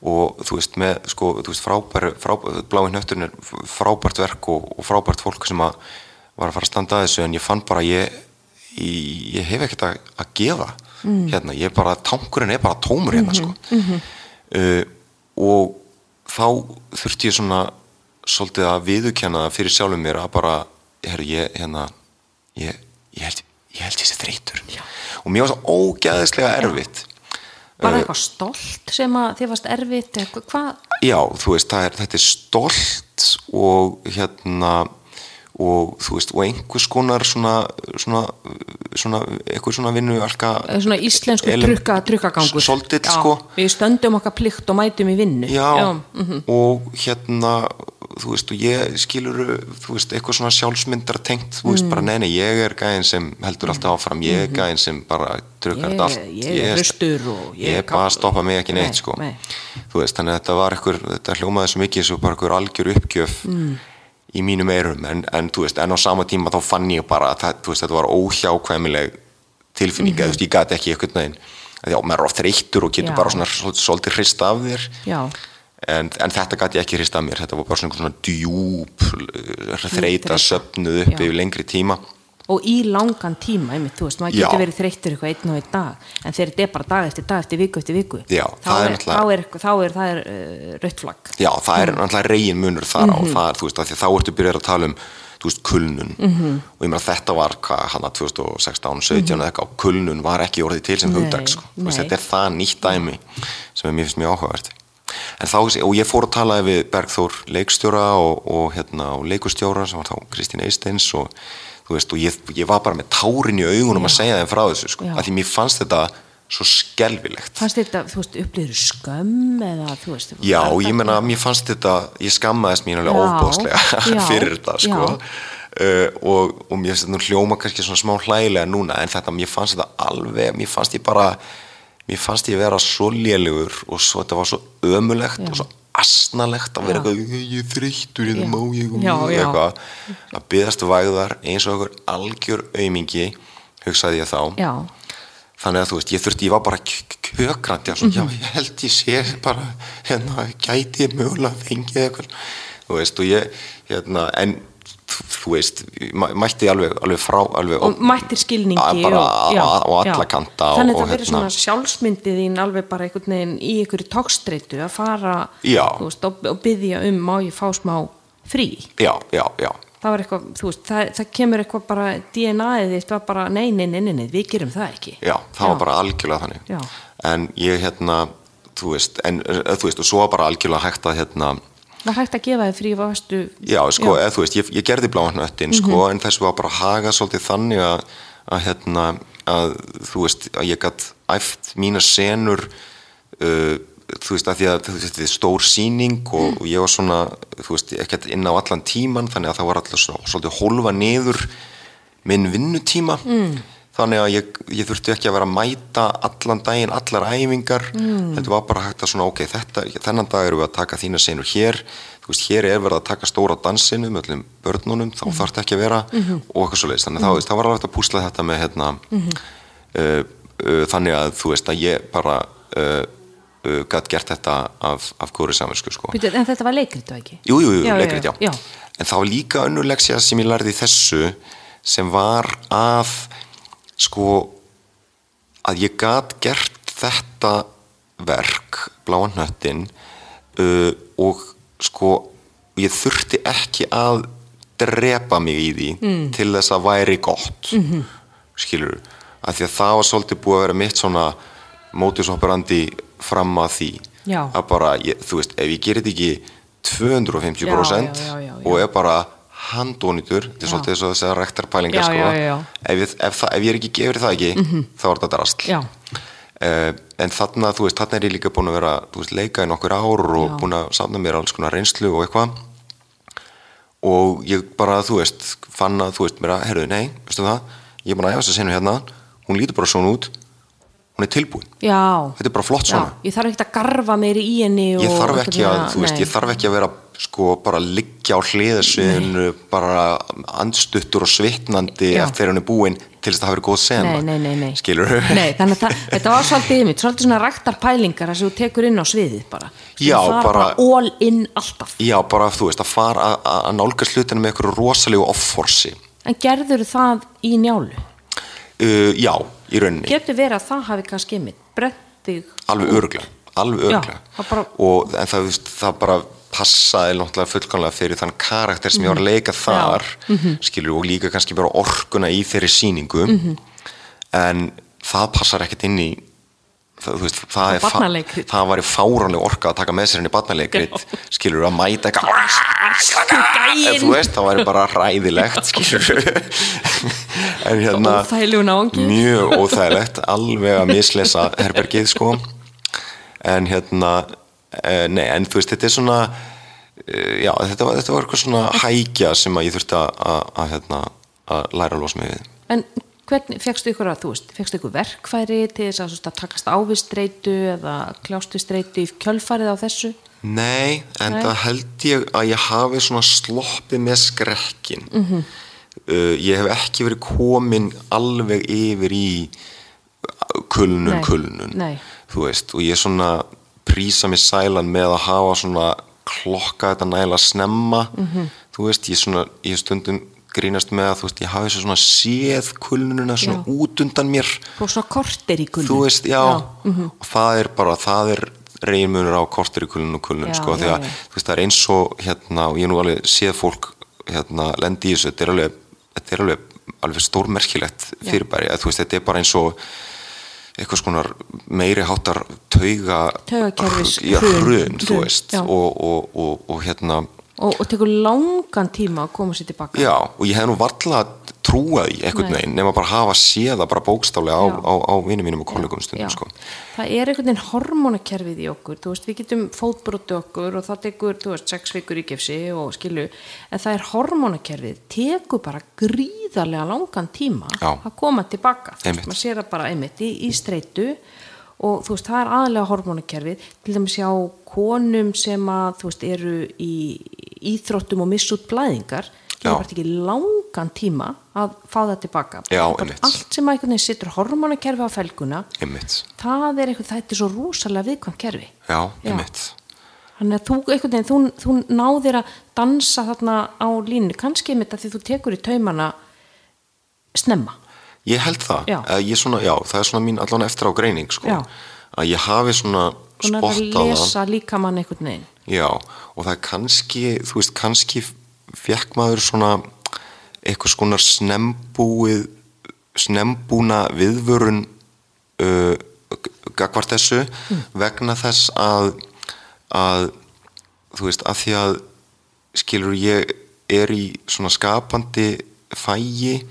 Speaker 2: og þú veist, með, sko, þú veist, frábær, frábær blái hnötturinn er frábært verk og, og frábært fólk sem að var að fara að standa að þessu en ég fann bara, ég, ég, ég hef ekkert að, að gefa. Hérna, ég er bara, tankurinn er bara tómur hérna, sko. uh, og þá þurfti ég svona svolítið að viðurkenna það fyrir sjálfum mér að bara, herru, ég, hérna ég, ég held ég held sé þreytur og mér var svo ógæðislega erfitt.
Speaker 1: Var það eitthvað stolt sem að þið varst erfitt eða hva- hvað?
Speaker 2: já, þú veist, það er, þetta er stolt og hérna og þú veist, og einhvers konar svona, svona, svona einhver svona vinnu alka
Speaker 1: Svona íslensku trukka, trukkagangur.
Speaker 2: Svolítið,
Speaker 1: Já,
Speaker 2: sko
Speaker 1: Við stöndum okkar plikt og mætum í vinnu.
Speaker 2: Já,
Speaker 1: mhm.
Speaker 2: og hérna þú veist, og ég skilur þú veist, eitthvað svona sjálfsmyndar tengt þú veist,
Speaker 1: Mm.
Speaker 2: bara neina, ég er gæðin sem heldur alltaf áfram, ég er gæðin sem bara trukkar þetta allt
Speaker 1: ég er hraustur og ég er
Speaker 2: bara að stoppa mig ekki neitt,
Speaker 1: Nei,
Speaker 2: sko
Speaker 1: nei.
Speaker 2: þú veist, þannig að þetta var eitthvað þetta hljómaði svo mikið svo bara eitthvað algjör uppgjöf
Speaker 1: Mm.
Speaker 2: Í mínum eirum en, en veist, en á sama tíma þá fann ég bara að veist, þetta var óhjákvæmileg tilfinning, mm þú veist, ég gæti ekki eitthvað neginn, já, maður er oft þreyttur og getur
Speaker 1: Já.
Speaker 2: bara svona svolítið, hrista af þér. En, en þetta gæti ekki hrista af mér þetta var bara svona, uh, þreita söfnuð upp yfir lengri tíma
Speaker 1: Og í langan tíma, einmitt, þú veist, maður
Speaker 2: Já.
Speaker 1: getur verið þreyttur eitthvað einn og einn dag, en þegar þetta er bara dag eftir dag eftir viku eftir viku,
Speaker 2: Já,
Speaker 1: þá
Speaker 2: það er
Speaker 1: er,
Speaker 2: náttúrulega-
Speaker 1: þá er, þá er, það er uh, rautt flagg.
Speaker 2: já, það
Speaker 1: Mm.
Speaker 2: er náttúrulega regin munur þar á
Speaker 1: Mhm.
Speaker 2: það er, þú veist, af því að þá ertu byrjað að tala um þú veist, kulnun
Speaker 1: Mhm.
Speaker 2: og ég meina þetta var, hvað, hann að 2016 17 eða eitthvað, og kulnun var ekki orðið til sem
Speaker 1: Nei,
Speaker 2: hugdag, sko, Þú veist,
Speaker 1: nei.
Speaker 2: þetta er það nýtt dæmi sem er mér finnst mjög áhugavert en þá, og ég fór að tala við Bergþór leikstjóra og, og hérna, og leikustjóra sem var þá Kristín Eisteins og veist, og ég, ég var bara með tárin í augunum að segja þeim frá þessu, sko, af því mér fannst þetta svo skelfilegt.
Speaker 1: Fannst þetta, þú veist, upplýður skömm eða, þú veist,
Speaker 2: Já, ég meina, mér fannst þetta, ég skammaðist mín alveg ofbóðslega fyrir þetta, sko. Uh, og, og mér finnst þetta hljóma kannski svona smá hlægilega núna, en þetta, mér fannst þetta alveg, mér fannst ég bara, mér fannst ég vera svo lélugur og svo, þetta var svo ömulegt
Speaker 1: Já.
Speaker 2: og svo asnalegt að vera eitthvað, ég er þreyttur, ég má ég,
Speaker 1: Já, já.
Speaker 2: eitthvað, að byðast vægðar eins og okkur algjör aumingi, hugsaði ég þá.
Speaker 1: Já,
Speaker 2: þannig að þú veist, ég þurfti, ég var bara kjökrandi, mm -hmm. já, ég held ég sé bara, hérna, gæti ég mögulega fengið eitthvað, þú veist, og ég, hérna, en þú veist, mætti alveg, alveg frá alveg,
Speaker 1: og mættir skilningi
Speaker 2: bara,
Speaker 1: og,
Speaker 2: já, og alla kanta
Speaker 1: þannig að
Speaker 2: það
Speaker 1: verður hérna, svona sjálfsmyndið þín alveg bara einhvern veginn í einhverju tókstreitu að fara veist, og, og byggja um má ég fá smá frí?
Speaker 2: Já, já, já.
Speaker 1: Það, eitthvað, veist, það, það kemur eitthvað bara DNA-ið þitt var bara nei, nei, nei, nei, við gerum það ekki.
Speaker 2: Já, það já. var bara algjörlega þannig. En ég hérna, þú veist en þú veist, og svo bara algjörlega hægt að hérna
Speaker 1: var hægt að gefa þið frí vastu
Speaker 2: já, sko, eða þú veist, ég, ég gerði bláðnöttin mm -hmm. sko, en þessu var bara haga svolítið þannig að, að hérna að þú veist, að ég gætt æft mína senur uh, þú veist að því að þetta er stór síning og, mm. og ég var svona þú veist ekkert inn á allan tíman þannig að það var alltaf svolítið hólfa niður minn vinnutíma mm. Þannig að ég, ég þurfti ekki að vera að mæta allan daginn, allar æfingar mm. þetta var bara hægt að svona ok þetta, þennan dag eru við að taka þína senur hér þú veist hér er verið að taka stóra dansinu með öllum börnunum, þá mm. þarf þetta ekki að vera -hmm. og eitthvað svo leiðist, þannig að það var alveg að púsla þetta með hérna -hmm. uh, uh, þannig að þú veist að ég bara uh, gætt gert þetta af, af góri saminsku sko.
Speaker 1: En þetta var leikrit og ekki?
Speaker 2: Jú, jú, jú já, leikrit, já. já. En það var líka önnu leksja sem ég lærði þessu sem var að sko að ég gætt gert þetta verk, Bláan nöttin uh, og sko ég þurfti ekki að drepa mig í því mm. til þess að væri gott mm -hmm. skilur, af því að það var svolítið búið að vera mitt svona mótisoperandi fram að því
Speaker 1: já.
Speaker 2: að bara, ég, þú veist, ef ég gerir þetta ekki 250% já, já, og er bara handónitur þetta er svolítið þess að segja rektarpælingar sko. ef, ef, ef, ef ég er ekki gefur það ekki mm -hmm. þá er þetta rast uh, en þarna, þú veist, þarna er ég líka búin að vera veist, leika í nokkur ár og búin að samna mér alls konar reynslu og eitthvað. Og ég bara, þú veist fann að, þú veist, mér að, herruði, nei, veistu það? Ég er búin að æfa þess að senu hérna. Hún lítur bara svona út hún er tilbúin.
Speaker 1: Já,
Speaker 2: þetta er bara flott svona.
Speaker 1: já, ég þarf ekki að garfa meiri í henni
Speaker 2: ég þarf ekki að, þú veist, ég þarf ekki að vera sko bara liggja á hliðasviðinu bara andstuttur og svitnandi já. eftir henni búin til þess að það hafi verið góð sema.
Speaker 1: Nei, nei, nei,
Speaker 2: skilur
Speaker 1: að það, þetta var svolítið yfir svolítið svona ræktar pælingar að þú tekur inn á sviðið bara,
Speaker 2: já, bara, bara
Speaker 1: all in alltaf.
Speaker 2: Já, bara þú veist, að fara að, að nálga slutinu með einhverju rosalegu offorsi.
Speaker 1: En gerður það í njálu?
Speaker 2: Uh, já, í rauninni
Speaker 1: getur verið að það hafi kannski mitt brettið
Speaker 2: alveg öruglega, alveg öruglega. Já, bara... og en það, það bara passaði náttúrulega fullkonlega fyrir þann karakter sem ég var að leika þar mm -hmm. skilur og líka kannski bara orkuna í þeirri síningu mm -hmm. en það passar ekkert inn í það, veist, það, það, það var í fáránlega orka að taka með sér henni barnaleikrit skilur að mæta eitthvað þú veist það væri bara ræðilegt skilur
Speaker 1: en hérna
Speaker 2: mjög óþægilegt alveg að mislesa herbergið sko. En hérna e, nei en þú veist þetta er svona e, já þetta var, þetta var eitthvað svona hækja sem að ég þurfti að, að, hérna, að læra að losa mig við.
Speaker 1: En hvernig fegstu ykkur að þú veist fegstu ykkur verkfæri til þess að, að takast ávistreitu eða kljástustreitu í kjölfarið á þessu
Speaker 2: nei en nei. það held ég að ég hafi svona sloppið með skrekkin mm -hmm uh, ég hef ekki verið komin alveg yfir í kulnun, nei, kulnun
Speaker 1: nei.
Speaker 2: þú veist, og ég svona prísa mig sælan með að hafa svona klokka þetta næla snemma mm -hmm. þú veist, ég svona ég stundum grínast með að þú veist, ég hafi svona séð kulnununa svona já. út undan mér.
Speaker 1: Og svona kortir í kulnun.
Speaker 2: Þú veist, já, já. Mm -hmm. og það er bara, það er reynmunur á kortir í kulnun og kulnun, sko, því að þú veist, það er eins og hérna, og ég nú alveg séð fólk hérna, lendi í þessu, þetta er alveg þetta er alveg, alveg stórmerkilegt fyrirbæri. Að þú veist þetta er bara eins og eitthvað skonar meiri hátar tauga hrun þú veist. og, og, og, og hérna
Speaker 1: og, og tekur langan tíma að koma sér tilbaka
Speaker 2: já og ég hef nú varla trúað í einhvern veginn nema bara hafa séða bara bókstálega á, á, á vinum mínum og kollegum stundum sko.
Speaker 1: það er einhvern veginn hormonakerfið í okkur. Veist við getum fótbróti okkur og það tekur veist sex vikur í gefsi og skilu en það er hormonakerfið tekur bara gríðarlega langan tíma
Speaker 2: já.
Speaker 1: að koma tilbaka maður sér það bara einmitt í, í streitu og þú veist það er aðlega hormonakerfið til dæmis hjá konum sem að þú veist eru í íþróttum og missút blæðingar
Speaker 2: Já.
Speaker 1: bara ekki langan tíma að fá það tilbaka
Speaker 2: Já,
Speaker 1: allt sem að einhvern veginn sittur hormonakerfi á felguna
Speaker 2: einmitt,
Speaker 1: það er eitthvað, þetta er svo rosalega viðkvæm kerfi.
Speaker 2: Já,
Speaker 1: Já.
Speaker 2: einmitt.
Speaker 1: Þannig að þú, einhvern veginn, þú, þú náðir að dansa þarna á línu. Kannski einmitt að því þú tekur í taumana snemma
Speaker 2: Ég held það, ég svona, já, það er svona mín allan eftir á greining sko.
Speaker 1: Já.
Speaker 2: að ég hafi svona
Speaker 1: svona að
Speaker 2: á það.
Speaker 1: lesa líka mann einhvern veginn.
Speaker 2: Já, og það er kannski, þú veist, kannski fekk maður svona eitthvað skonar snembúið, snembúna viðvörun uh, gagvart þessu vegna þess að, að, þú veist, að því að skilur ég er í svona skapandi fægi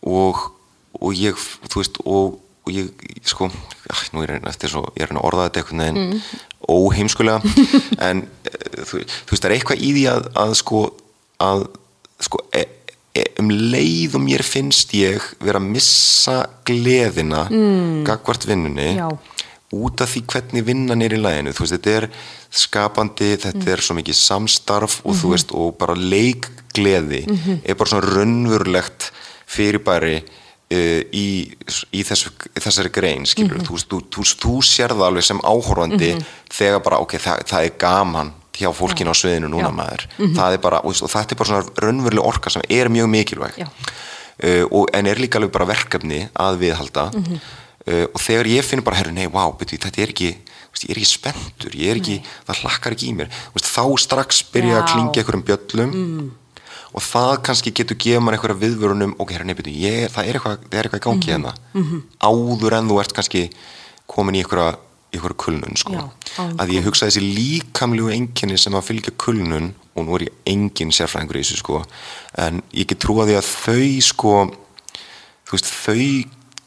Speaker 2: og, og ég, þú veist, og, og ég, sko, æ, nú er eftir svo, ég er að reyna að orða þetta einhvern veginn óheimskulega, en eh, þú, þú veist, það er eitthvað í því að, að sko, að, sko, e, e, um leið og mér finnst ég vera að missa gleðina mm. gagvart vinnunni
Speaker 1: Já.
Speaker 2: út af því hvernig vinnan er í læginu þú veist, þetta er skapandi þetta er svo mikið samstarf og þú veist, og bara leikgleði er bara svona raunverulegt fyrirbæri í, í þessu, þessari grein skilur, þú veist, þú, þú, þú sér það alveg sem áhorfandi þegar bara, ok, það, það er gaman hjá fólkinu á sviðinu núna
Speaker 1: Já.
Speaker 2: maður. Það er bara, og, þetta er bara svona raunveruleg orka sem er mjög mikilvæg. Uh, og, en er líka alveg bara verkefni að viðhalda. Uh, og þegar ég finn bara, herru, nei, wow, beti, þetta er ekki þú ég er ekki spenntur, ég er ekki það hlakkar ekki í mér, Þú þá strax byrja að
Speaker 1: Já.
Speaker 2: klingja einhverjum bjöllum.
Speaker 1: Mm.
Speaker 2: Og það kannski getur gefa mann einhverja viðvörunum, ok, nei, beti, ég, það er eitthvað, það er eitthvað í gangi
Speaker 1: Mhm.
Speaker 2: hérna áður en þú ert kannski komin í einhverja í einhverju kulnun sko.
Speaker 1: Já,
Speaker 2: að ég hugsa þessi líkamlegu einkenni sem að fylgja kulnun og nú er ég engin sérfræðingur í þessu sko en ég get trúa því að þau sko þú veist þau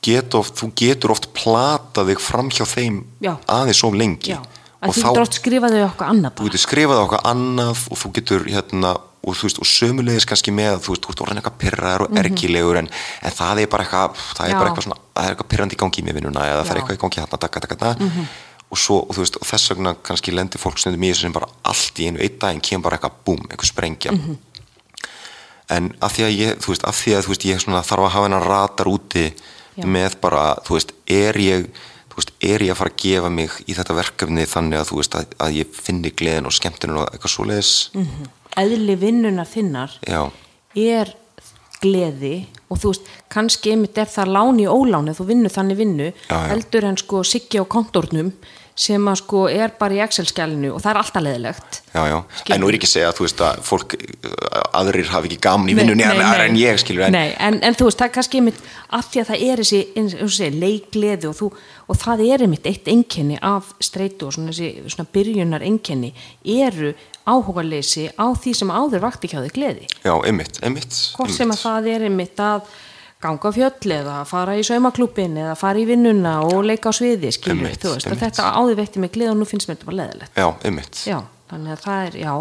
Speaker 2: geta oft, þú getur oft platað þig fram hjá þeim
Speaker 1: Já.
Speaker 2: aðeins svo lengi
Speaker 1: Já,
Speaker 2: og
Speaker 1: að þú getur oft skrifaði okkur annað
Speaker 2: þú
Speaker 1: bara
Speaker 2: getur skrifað á okkar annað og þú getur hérna og þú veist og sömulegis kannski með þú veist, þú ert orðin eitthvað pyrraður og ergilegur en, en það er bara eitthvað það er
Speaker 1: Mhm. Já.
Speaker 2: bara eitthvað svona, það er eitthvað pyrrandi í gangi með vinnuna eða það
Speaker 1: Já.
Speaker 2: er eitthvað í gangi hérna, taka, taka, taka
Speaker 1: Mhm.
Speaker 2: og svo, og þú veist, og þess vegna kannski lendir fólk stundum í þessu sem bara allt í einu einn daginn kemur bara eitthvað búm, eitthvað sprengja
Speaker 1: Mhm.
Speaker 2: en að því að ég, þú veist, að því að þú veist, ég svona þarf að hafa hennar ratar úti
Speaker 1: Já.
Speaker 2: með bara, þú veist, er ég er ég að fara að gefa mig í þetta verkefni þannig að veist, að, að ég finni gleðin og skemmtunum og eitthvað svoleiðis
Speaker 1: Mhm. Eðli vinnuna þinnar
Speaker 2: já,
Speaker 1: er gleði og þú veist, kannski einmitt er það lán í óláni, þú vinnur þannig vinnu
Speaker 2: Já, já.
Speaker 1: heldur en sko siggi á kontórnum sem að sko er bara í Excel-skjælinu og það er alltaf leðilegt
Speaker 2: já, já.
Speaker 1: Skilur.
Speaker 2: en nú er ekki að segja að þú veist að fólk aðrir hafi ekki gaman í vinnunni en, ég skilur en,
Speaker 1: Nei, en, en þú veist, það er kannski einmitt af því að það er þessi, segir, leikgleði og, þú, og það er einmitt eitt einkenni af streitu og svona þessi svona byrjunar einkenni eru áhugaleysi á því sem áður vakti hjá þig gleði.
Speaker 2: Já, einmitt, einmitt,
Speaker 1: hvort sem að það er einmitt að ganga fjöll eða fara í saumaklúbin eða fara í vinnuna og leika á sviði skilur,
Speaker 2: Einmitt,
Speaker 1: þú veist, þetta áður veitti mig gleði og nú finnst mér þetta bara leðilegt
Speaker 2: já, einmitt.
Speaker 1: Já, þannig að það er, já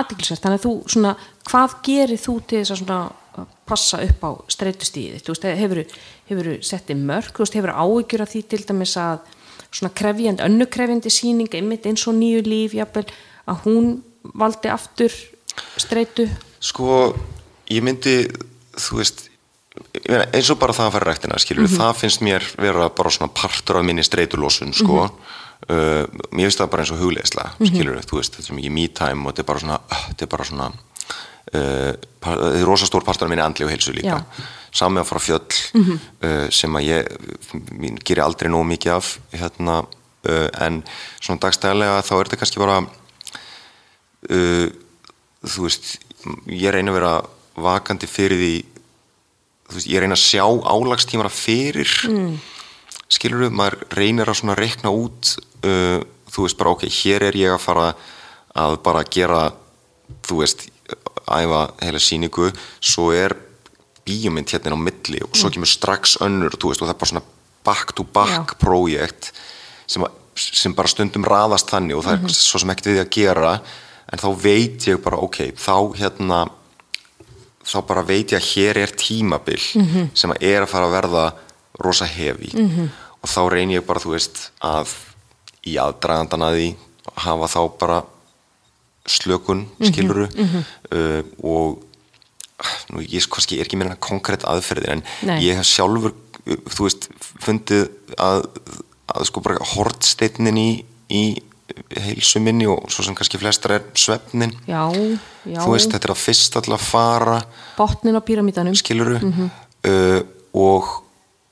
Speaker 1: aðdeklisvært, þannig að þú svona, hvað gerir þú til þess að svona að passa upp á streytustíði þú veist, hefur þú settið mörg þú veist, hefur áhyggjur af því til dæmis að svona krefjandi, önnu krefjandi síning einmitt eins og nýju líf jafnvel, að hún valdi aftur streytu
Speaker 2: Sko, ég myndi, þú veist, meina, eins og bara það að fara ræktina, skilur,
Speaker 1: Mhm.
Speaker 2: það finnst mér vera bara svona partur af minni streitulósun, sko. uh, mér finnst það bara eins og hugleisla,
Speaker 1: Mhm.
Speaker 2: skilur, þú veist, þetta er mikið me time og þetta er bara svona, uh, þetta er bara svona, uh, þetta er rosa stór partur af minni andli og heilsu líka.
Speaker 1: Mhm.
Speaker 2: Samme að fara fjöll, uh, sem að ég, mín, gerir aldrei nóg mikið af, hérna, uh, en svona dagstæðlega þá er þetta kannski bara, uh, þú veist ég reyna að vera vakandi fyrir því veist, ég reyna að sjá álagstímara fyrir mm. skilur maður reynir að svona reikna út uh, þú veist bara ok, hér er ég að fara að bara gera þú veist, æfa heila síningu, svo er bíómynd hérna á milli og svo kemur strax önnur, þú veist, og það er bara svona back to back
Speaker 1: Já.
Speaker 2: projekt sem, að- sem bara stundum raðast þannig og það er svo sem ekkert við að gera en þá veit ég bara, ok, þá hérna þá bara veit ég að hér er tímabil sem að er að fara að verða rosa hefi og þá reynir ég bara, þú veist, að í aðdragandan að því hafa þá bara slökun, skiluru uh, og nú ég kannski er ekki meina konkrétt aðferðir en
Speaker 1: Nei.
Speaker 2: ég hef sjálfur þú veist, fundið að, að sko bara hortsteitnin í, í heilsu minni og svo sem kannski flestar er svefnin
Speaker 1: já, já,
Speaker 2: þú veist, þetta er að fyrst alltaf fara
Speaker 1: botnin á píramítanum
Speaker 2: skiluru
Speaker 1: Mhm.
Speaker 2: uh, og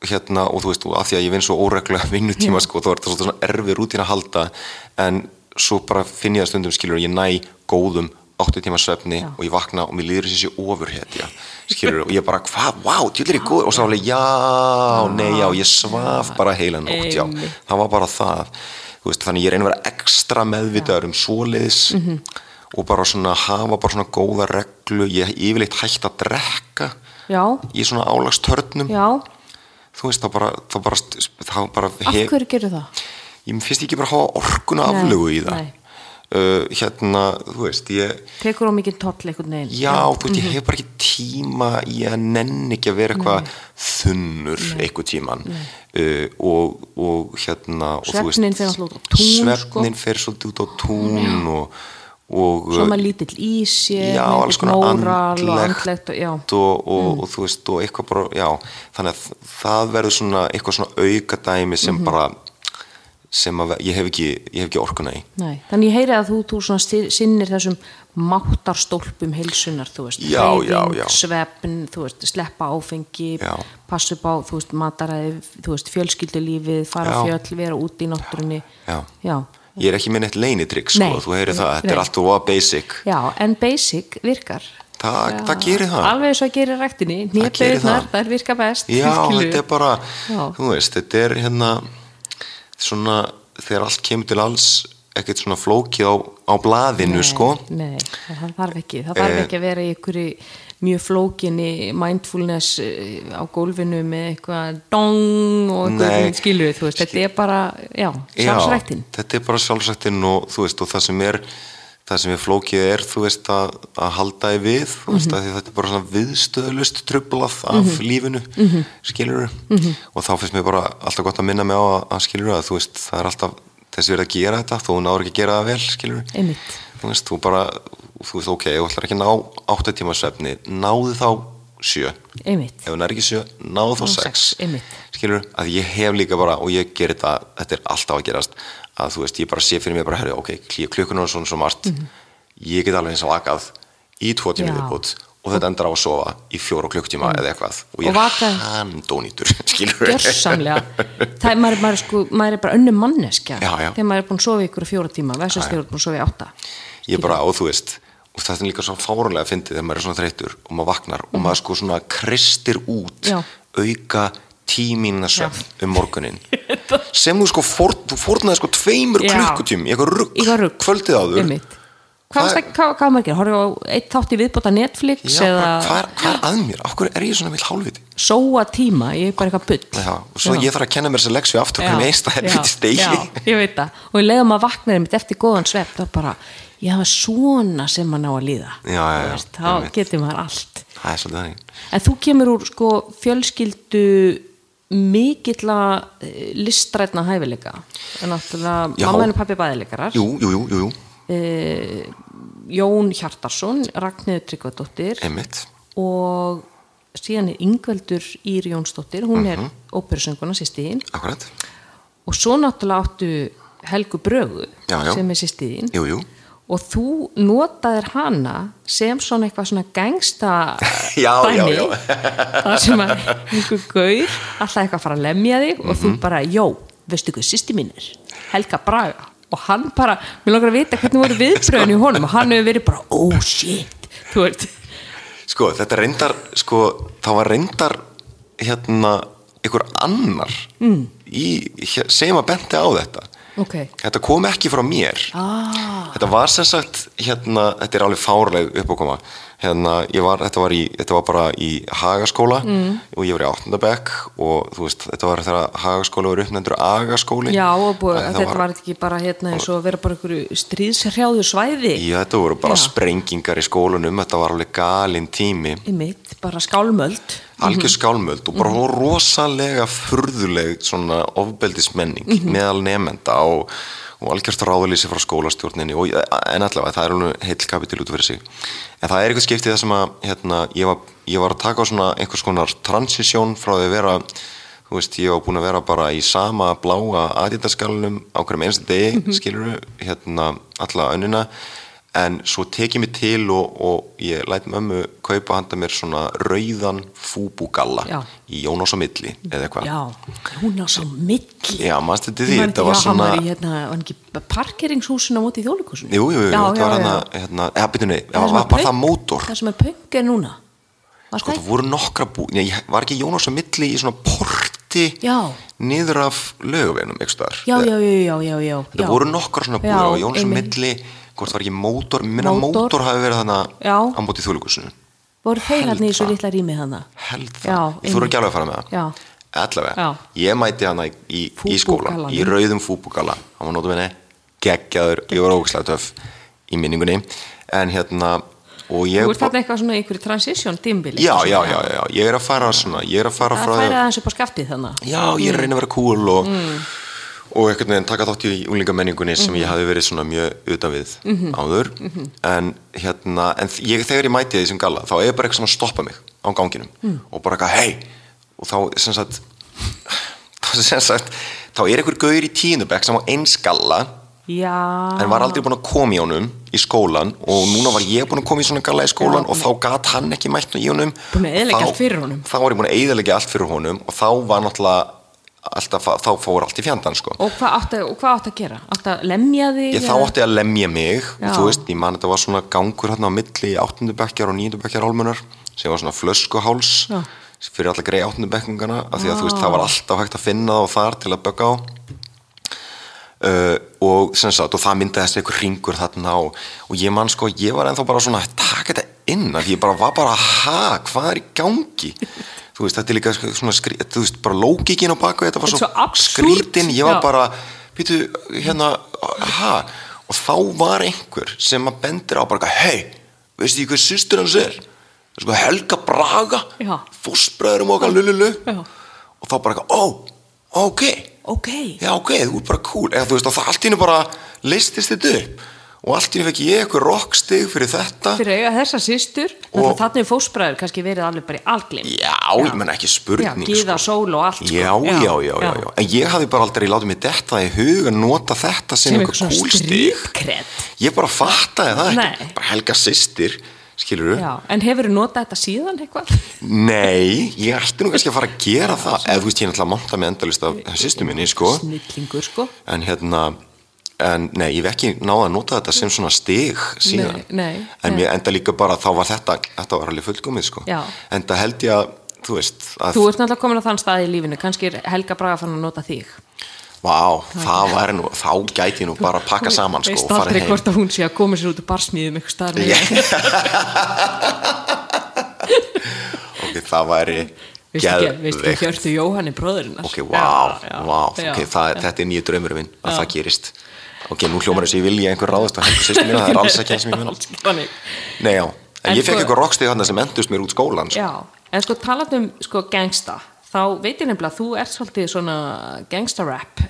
Speaker 2: hérna og þú veist, og af því að ég vinn svo óreglega vinnutíma sko, þá er þetta svona erfið rútín að halda en svo bara finn ég að stundum skilur ég næ góðum 8 tíma svefni
Speaker 1: Já.
Speaker 2: og ég vakna og mér líður þessi ofurhetja skilur og ég bara, hvað, wow, djúlir ég góð og svo alveg, já, nei, já ég svaf bara heila nótt, já. Það var bara það veist, þannig ég að vera ekstra meðvitaður um svoleiðis
Speaker 1: Mhm.
Speaker 2: og bara svona hafa bara svona góða reglu ég hef yfirleitt hægt að drekka
Speaker 1: já,
Speaker 2: í svona álagstörnum
Speaker 1: já,
Speaker 2: þú veist, þá bara, þá bara, þá bara
Speaker 1: af hverju gerur það?
Speaker 2: ég finnst ekki bara að hafa orkuna
Speaker 1: Nei,
Speaker 2: aflögu í það
Speaker 1: nei.
Speaker 2: Uh, hérna, þú veist, ég
Speaker 1: tekur á mikið toll einhvern veginn.
Speaker 2: Já, þú veist,
Speaker 1: Mhm.
Speaker 2: ég hef bara ekki tíma ég nenni ekki að vera eitthvað þunnur eitthvað tíman uh, og, og hérna og
Speaker 1: Svefninn fer náttúrulega út á tún, sko.
Speaker 2: svefnin fer svolítið út á tún og, og
Speaker 1: svo maður lítill í sér
Speaker 2: já, alls konar andlegt
Speaker 1: andlegt og, já,
Speaker 2: og, þú veist og eitthvað bara, já, þannig að það verður svona eitthvað svona auka dæmi sem
Speaker 1: Mhm.
Speaker 2: bara sem að ég hef ekki, ekki orkuna í
Speaker 1: nei, þannig ég heyri að þú, þú sti- sinnir þessum máttarstólpum heilsunar, þú veist,
Speaker 2: Já, já, já.
Speaker 1: svefn, þú veist, sleppa áfengi
Speaker 2: Já.
Speaker 1: passa upp á, þú veist, mataræði þú veist, fjölskyldulífið, fara fjöll vera úti í náttúrunni
Speaker 2: Já.
Speaker 1: já,
Speaker 2: ég er ekki með neitt leinitrygg sko, þú heyrir það, þetta er allt og basic
Speaker 1: já, en basic virkar
Speaker 2: það, það gerir það
Speaker 1: alveg eins og að gera ræktinni
Speaker 2: gerir
Speaker 1: nýjablaugnar,
Speaker 2: það.
Speaker 1: það virka best
Speaker 2: já,
Speaker 1: skilurðu.
Speaker 2: þetta er bara
Speaker 1: Já.
Speaker 2: þú veist, þetta er hérna svona, þegar allt kemur til alls ekkert svona flókið á, á blaðinu sko
Speaker 1: Nei, það þarf ekki það þarf
Speaker 2: Eh.
Speaker 1: ekki að vera í einhverju mjög flókinni mindfulness eh, á gólfinu með eitthvað dong og
Speaker 2: Nei.
Speaker 1: eitthvað skilu þú veist, þetta er bara, já, sjálfsræktin
Speaker 2: Já, þetta er bara sjálfsrættin og þú veist og það sem er það sem er flókið er þú veist að, að halda í við þú
Speaker 1: Mhm.
Speaker 2: veist að þetta er bara svona viðstöðlust trublað af lífinu
Speaker 1: Mhm.
Speaker 2: skilur og þá finnst mér bara alltaf gott að minna mig á að, að skilur að þú veist það er alltaf þessi verið að gera þetta þú náður ekki að gera það vel skilur þú veist þú bara þú veist ok, þú ætlar ekki að ná 8 tíma svefni náðu þá 7
Speaker 1: einmitt,
Speaker 2: ef hún er ekki 7, náðu þá
Speaker 1: Ná
Speaker 2: 6
Speaker 1: sex, einmitt.
Speaker 2: skilur, að ég hef líka bara og ég ger þetta, þetta er alltaf að gerast að þú veist, ég bara sé fyrir mig bara herri, ok, klukkunar og svona svo margt ég get alveg eins og vakað í tvo tími.
Speaker 1: Já.
Speaker 2: viðbútt og þetta endar á að sofa í fjóra klukktíma eða eitthvað og ég er handónýtur skilur
Speaker 1: gjörsamlega það er, maður, er- maður, er sko, maður er bara önnum manneskja
Speaker 2: Já, já.
Speaker 1: þegar maður er búin að sofa í ykkur fjóra tíma versus þegar maður er búin að sofa í átta
Speaker 2: ég bara, og þú veist og þetta er líka svo fárunlega að fyndi þegar maður er svona þreytur og maður vaknar og maður sko svona kristir út
Speaker 1: Já.
Speaker 2: auka tímina svefn um morgunin sem þú sko fór, þú fórnaði sko tveimur
Speaker 1: Já.
Speaker 2: klukkutíum í eitthvað rugg,
Speaker 1: rugl.
Speaker 2: kvöldið áður
Speaker 1: hvað maður gerir? horfðu á eitt þátt í viðbóta Netflix
Speaker 2: Já,
Speaker 1: eða
Speaker 2: hvað, er, hvað er að mér? Hverju er ég svona vill hálfviti?
Speaker 1: sóa tíma, ég er bara eitthvað bull
Speaker 2: Já, og svo
Speaker 1: Já.
Speaker 2: ég þarf að kenna mér þessa leksju aftur hvernig með einsta helviti stegi
Speaker 1: já, ég veit það og ég leiðum að vakna mitt eftir góðan svepp þá bara, já svona sem maður ná að líða þá getur maður allt
Speaker 2: er
Speaker 1: en þú kemur úr sko fjölskyldu mikilla eh, listrætna hæfileika en náttúrulega mamma henni pappi bæðileikarar
Speaker 2: Jú, jú, jú,
Speaker 1: Eh, Jón Hjartarsson Ragnhildur Tryggvadóttir. Og síðan er Ingveldur Ír Jónsdóttir hún er
Speaker 2: Mhm.
Speaker 1: óperusönguna sýstiðin
Speaker 2: Akkurat,
Speaker 1: og svo náttúrulega áttu Helgu Brögu
Speaker 2: Já, já.
Speaker 1: sem er
Speaker 2: jú
Speaker 1: og þú notaðir hana sem svona eitthvað svona
Speaker 2: Já, já,
Speaker 1: dæmi
Speaker 2: já.
Speaker 1: þar sem að einhver gaur alltaf eitthvað að fara að lemja þig og
Speaker 2: Mhm.
Speaker 1: þú bara, jó, veistu hvað sýsti mín er Helga Braga og hann bara, mér langar að vita hvernig voru viðbröðin í honum og hann hefur verið bara, oh shit þú veist,
Speaker 2: Sko, þetta reyndar, sko, það var reyndar hérna einhver annar mm. í, sem að benti á þetta
Speaker 1: ok.
Speaker 2: Þetta kom ekki frá mér.
Speaker 1: Ah,
Speaker 2: Þetta var sem sagt, hérna, þetta er alveg fárleg uppákoma. Hérna, ég var, þetta var í, þetta var bara í Hagaskóla mm. og ég var í áttundabekk og þú veist, þetta var þegar Hagaskóla var uppnefndur Agaskóli.
Speaker 1: Já, og búið,
Speaker 2: Þetta
Speaker 1: þetta var ekki bara hérna eins og vera bara einhverju stríðshrjáðu svæði.
Speaker 2: Já, þetta voru bara
Speaker 1: Já.
Speaker 2: sprengingar í skólunum, þetta var alveg galinn tími.
Speaker 1: Í mitt, bara skálmöld
Speaker 2: algjör skálmöld og bara rosalega furðuleg svona ofbeldismenning meðal nefnda og, og algjört ráðalýsi frá skólastjórninni og, en allavega það er alveg heil kapitil út fyrir sig. En það er eitthvað skiptið það sem að hérna, ég, var, ég var að taka svona einhvers konar transisjón frá því að vera þú veist, ég var búin að vera bara í sama bláa aðjöndaskallunum á hverjum einstu degi, mm -hmm. skiluru hérna alla önnina en svo tekið mér til og, og ég læt mömmu kaupa handa mér svona rauðan fúbúgalla
Speaker 1: Já.
Speaker 2: í Jónás á milli eða eitthvað
Speaker 1: á svo milli.
Speaker 2: Já, maður stætti því, þetta var
Speaker 1: já,
Speaker 2: svona
Speaker 1: var í hérna, var hann ekki parkeringshúsin á móti í þjóðleikusinu
Speaker 2: Jú, jú, þetta var hérna, hérna eða, byrju, nei,
Speaker 1: Það
Speaker 2: var bara það mótor.
Speaker 1: Það sem er punk er núna.
Speaker 2: Sko,
Speaker 1: það
Speaker 2: voru nokkra bú, nei, ég- var ekki Jónás á milli í svona porti
Speaker 1: Já.
Speaker 2: niður af löguveginum, staðar?
Speaker 1: Já, já, já, já, já,
Speaker 2: Þetta voru nokkra svona búður og Jónás á
Speaker 1: einmitt.
Speaker 2: milli, hvort var ekki mótor? Minna
Speaker 1: Mótor.
Speaker 2: mótor hafi verið þannig á móti þjóðleikusinu
Speaker 1: Voru þeir hérna í svo
Speaker 2: það.
Speaker 1: litla rými hana
Speaker 2: held það, þú eru ekki alveg að fara með það.
Speaker 1: Já.
Speaker 2: allavega,
Speaker 1: Já.
Speaker 2: ég mæti hana í, í, í skólan, í rauðum fúbúgalla hann var nótum henni geggjaður, ég var ógæslega töff í minningunni. En hérna og ég
Speaker 1: Þú ert þarna eitthvað svona einhverju transition tímbili
Speaker 2: já, já, já, já, ég er að fara svona, ég er að fara
Speaker 1: Það
Speaker 2: frá
Speaker 1: færi aðeins upp á skaftið þannig
Speaker 2: já, ég er að reyna að vera cool og, og einhvern veginn taka þátt í unglingamenningunni sem ég hafi verið svona mjög utan við áður. En hérna, en ég, þegar ég mæti því sem galla þá er bara eitthvað sem stoppa mig á ganginum og bara eitthvað, hei og þá, sem sagt þá, sem sagt, þá er einhver gaur í tíundabæk sem á eins galla
Speaker 1: Já.
Speaker 2: en var aldrei búinn að koma í honum í skólan og núna var ég búinn að koma í svona galla í skólan
Speaker 1: Já,
Speaker 2: og þá gat hann ekki mætt í honum. Þá- þá var ég búinn að eðalega allt fyrir honum og þá var náttúrulega alltaf, þá fór allt í fjandan sko
Speaker 1: Og hvað átti, átti að gera? Átti að lemja þig?
Speaker 2: ég þá átti að lemja mig
Speaker 1: Já.
Speaker 2: og þú veist, ég man þetta var svona gangur hérna á milli í áttundubekkjar og nýjundubekkjar álmunar sem var svona flöskuháls
Speaker 1: Já.
Speaker 2: fyrir alla grei áttundubekkingana af því að þú veist, það var alltaf hægt að finna það og þar til að bögga á uh, og sem sagt, og það myndaði þessi einhver ringur þarna og, og ég man sko, ég var ennþá bara svona taka þetta inn, af því ég bara var bara ha, hvað er í gangi þú veist, þetta er líka svona skrí, þú veist, bara lókikinn á baku þetta var
Speaker 1: er
Speaker 2: svo,
Speaker 1: svo absúrt,
Speaker 2: skrítin, ég var bara býtu, hérna, ha og þá var einhver sem að bendir á bara, hei, veistu því hvað systur hans er? Sko, Helga Braga
Speaker 1: Já.
Speaker 2: fósbræður um okkar lululu og þá bara, ó, ok.
Speaker 1: Ok.
Speaker 2: Já ok, þú ert bara cool. Eða þú veist og það allt í hennu bara listist þetta upp og allt í hennu fekk ég eitthvað rockstig fyrir þetta.
Speaker 1: Fyrir eiga þessa systur
Speaker 2: Og-
Speaker 1: þannig er fósbræður kannski verið alveg bara í alglim
Speaker 2: já, ég menn ekki
Speaker 1: Já,
Speaker 2: spurning
Speaker 1: gíða
Speaker 2: sko.
Speaker 1: sól og allt sko.
Speaker 2: já, já, já, já, já, en ég hafði bara aldrei látið mig detta í hug að nota þetta sem,
Speaker 1: Sem
Speaker 2: eitthvað
Speaker 1: eitthvað
Speaker 2: cool
Speaker 1: svona
Speaker 2: stig.
Speaker 1: strípkredd
Speaker 2: ég bara fattaði það ekki. Bara helga systir, skilur
Speaker 1: Já, en hefur þú notað þetta síðan eitthvað?
Speaker 2: nei, ég ætti nú kannski að fara að gera það. Eða þú veist, ég er náttúrulega monta með endalist af sýstu minni, sko.
Speaker 1: Sko
Speaker 2: en nei, ég hef ekki náða að nota þetta sem svona stig síðan.
Speaker 1: Nei, nei,
Speaker 2: en mér enda líka bara, þá var þetta þetta var alveg fullkomið sko.
Speaker 1: Já.
Speaker 2: en það held ég að, þú veist að,
Speaker 1: Þú ert náttúrulega komin á þann stað í lífinu. Kannski er Helga Braga fann að nota þig.
Speaker 2: Vá, nú, þá gæti ég nú bara að pakka saman sko
Speaker 1: Veist
Speaker 2: og fara
Speaker 1: aldrei
Speaker 2: heim.
Speaker 1: hvort að hún sé að koma sér út úr barsmíðum eitthvað starf
Speaker 2: ok, það væri
Speaker 1: Veistu ekki, Hjörtu Jóhanni bróðurinn
Speaker 2: ok, vá, vá, ok, það, þetta er nýju draumur minn að
Speaker 1: Já.
Speaker 2: það gerist ok, nú hljómar þess að ég vilja einhver ráðast á helgu sýstu mína, það er alls ekki eins ég mun.
Speaker 1: Þannig.
Speaker 2: Nei, já, en,
Speaker 1: En
Speaker 2: ég fekk
Speaker 1: sko-
Speaker 2: eitthvað rockstig hann sem endust mér út skólan sko.
Speaker 1: Já, en sko talað um sko gangsta, þá veit ég nefnilega að þú ert svolítið svona gangsta rap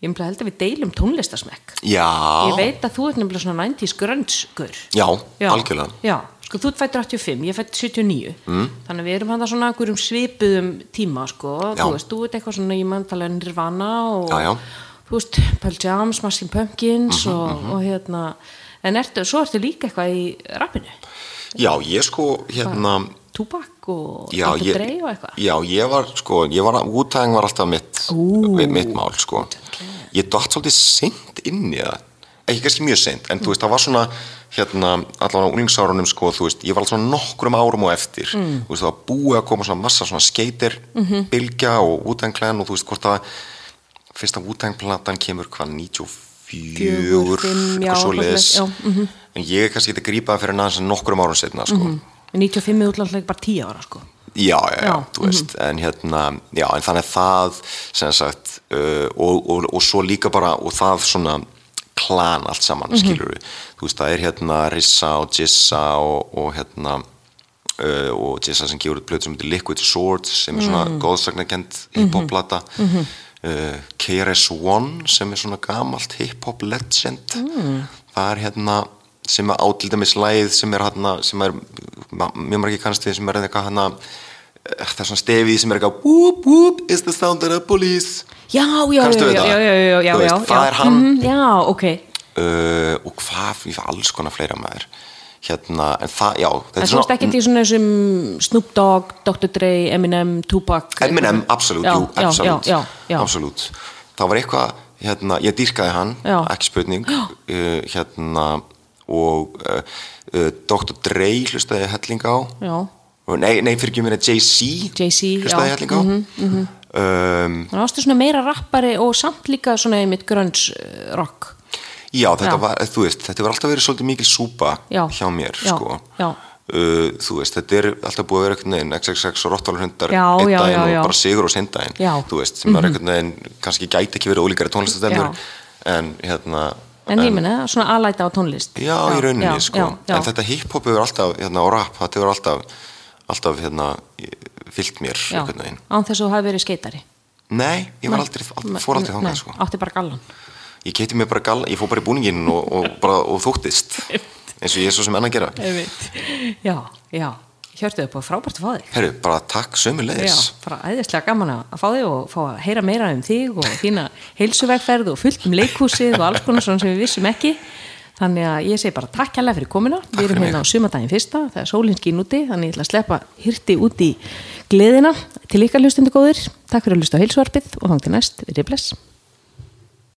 Speaker 1: ég nefnilega held að við deilum tónlistasmekk
Speaker 2: já,
Speaker 1: ég veit að þú ert nefnilega svona 90s grönnsgur
Speaker 2: já, algjörlega.
Speaker 1: Já, sko þú ert fættur 85, ég fættur 79 mm. þannig að við erum hann svona einhverjum svipuðum tíma sko,
Speaker 2: Já.
Speaker 1: þú veist, þú ert eitthvað svona ég og þú veist, Pearl Jam, Smashing Pumpkins
Speaker 2: Mhm,
Speaker 1: og, og hérna en ertu, svo ertu líka eitthvað í rappinu
Speaker 2: Já, ég sko, hérna,
Speaker 1: Tupac og Dr. Dre og eitthvað
Speaker 2: já, ég var, sko, ég var, Wu-Tang var alltaf mitt, mitt, mál, sko. Ég dótt svolítið seint inn í það, ekki kannski mjög seint, en þú veist, það var svona, hérna, allavega á unglingsárunum, sko, þú veist, ég var alltaf svona nokkrum árum og eftir,
Speaker 1: Mm.
Speaker 2: þú veist, það var búið að koma svona massa svona skater,
Speaker 1: Mhm.
Speaker 2: bylgja og Wu-Tang Clan og þú veist, hvort það, fyrsta Wu-Tang platan kemur hvað, 94,
Speaker 1: Fjögur, fimm, já,
Speaker 2: eitthvað svo
Speaker 1: já, mhm.
Speaker 2: en ég er kannski ekki að grípa það fyrir næðan nokkrum árum setna, sko.
Speaker 1: 95 er útláðslega bara 10 ára sko
Speaker 2: Já, já, já, þú veist, en hérna, já, en þannig að það, sem sagt, uh, og, og, og svo líka bara, og það svona klan allt saman, mm
Speaker 1: Mhm.
Speaker 2: skilur við, þú veist, það er hérna Rissa og Jissa og, og hérna, uh, og Jissa sem gefur út blöð sem heitir Liquid Swords, sem er svona
Speaker 1: Mm.
Speaker 2: góðsagnakend
Speaker 1: Mhm.
Speaker 2: hip-hop-plata, uh, KRS-One sem er svona gamalt hip-hop legend mm. það er hérna sem er átildæmis læð sem er hérna sem er mjög margir kannast við sem er eitthvað hérna eh, það er svona stefið sem er eitthvað whoop whoop is the sound of the police
Speaker 1: Já, já, já, já, já, já, já,
Speaker 2: veist, það er hann.
Speaker 1: Mhm, Já, ok.
Speaker 2: uh, og hvað, ég fæ alls konar fleira maður hérna, en það, já þetta
Speaker 1: En þú veist ekki í svona þessum Snoop Dogg, Dr. Dre, Eminem, Tupac.
Speaker 2: Eminem, absolutt, jú, absolutt, absolutt. Það var eitthvað, hérna, ég dýrkaði hann,
Speaker 1: Já.
Speaker 2: ekki spurning, uh, hérna, og uh, uh, Dr. Dre hlustaði helling á,
Speaker 1: Já,
Speaker 2: og nei, nei fyrir ekki mér að Jay-Z hlustaði helling á. um,
Speaker 1: þannig að ástu svona meira rappari og samt líka svona einmitt grunge uh, rock.
Speaker 2: Já, þetta
Speaker 1: Já.
Speaker 2: var, þú veist, þetta var alltaf verið svolítið mikil súpa
Speaker 1: Já.
Speaker 2: hjá mér,
Speaker 1: Já,
Speaker 2: sko.
Speaker 1: já.
Speaker 2: Uh, þú veist, þetta er alltaf búið að vera einhvern veginn XXX og Rottvalur hundar
Speaker 1: Já,
Speaker 2: einn daginn og bara sigur og sindaginn
Speaker 1: Já. Mhm.
Speaker 2: þú veist, sem er einhvern veginn kannski gæti ekki verið ólíkari tónlistastemnur
Speaker 1: Já.
Speaker 2: en hérna
Speaker 1: En ég minna, svona alæta á tónlist.
Speaker 2: Já, í rauninni, sko. En þetta hip-hop hefur alltaf, hérna, og rap, þetta hefur alltaf, alltaf, hérna, fyllt mér, einhvern veginn.
Speaker 1: Án þess að þú hafi verið skeitari.
Speaker 2: Nei, ég var aldrei, aldrei fór aldrei þangað, sko.
Speaker 1: átti bara gallan.
Speaker 2: Ég keiti mig bara galla, ég fór bara í búningin og, og bara, og þóttist, eins og ég er svo sem enn að gera.
Speaker 1: Já, já. Hjörtu upp og frábært að fá þig.
Speaker 2: Herru, bara takk sömu
Speaker 1: Já, bara æðislega gaman að fá þig og fá að heyra meira um þig og þína heilsuvegferð og fullt um leikhúsið og alls konar svona sem við vissum ekki. Þannig að ég segi bara takk hérlega fyrir komuna. við
Speaker 2: fyrir
Speaker 1: erum hérna á sumadaginn fyrsta, það er sólinn skín úti, þannig ég ætla að sleppa hirti út í gleðina til ykkar hlustundi góðir. Takk fyrir að hlusta á heilsuvarpið og þangti næst, við erum bless.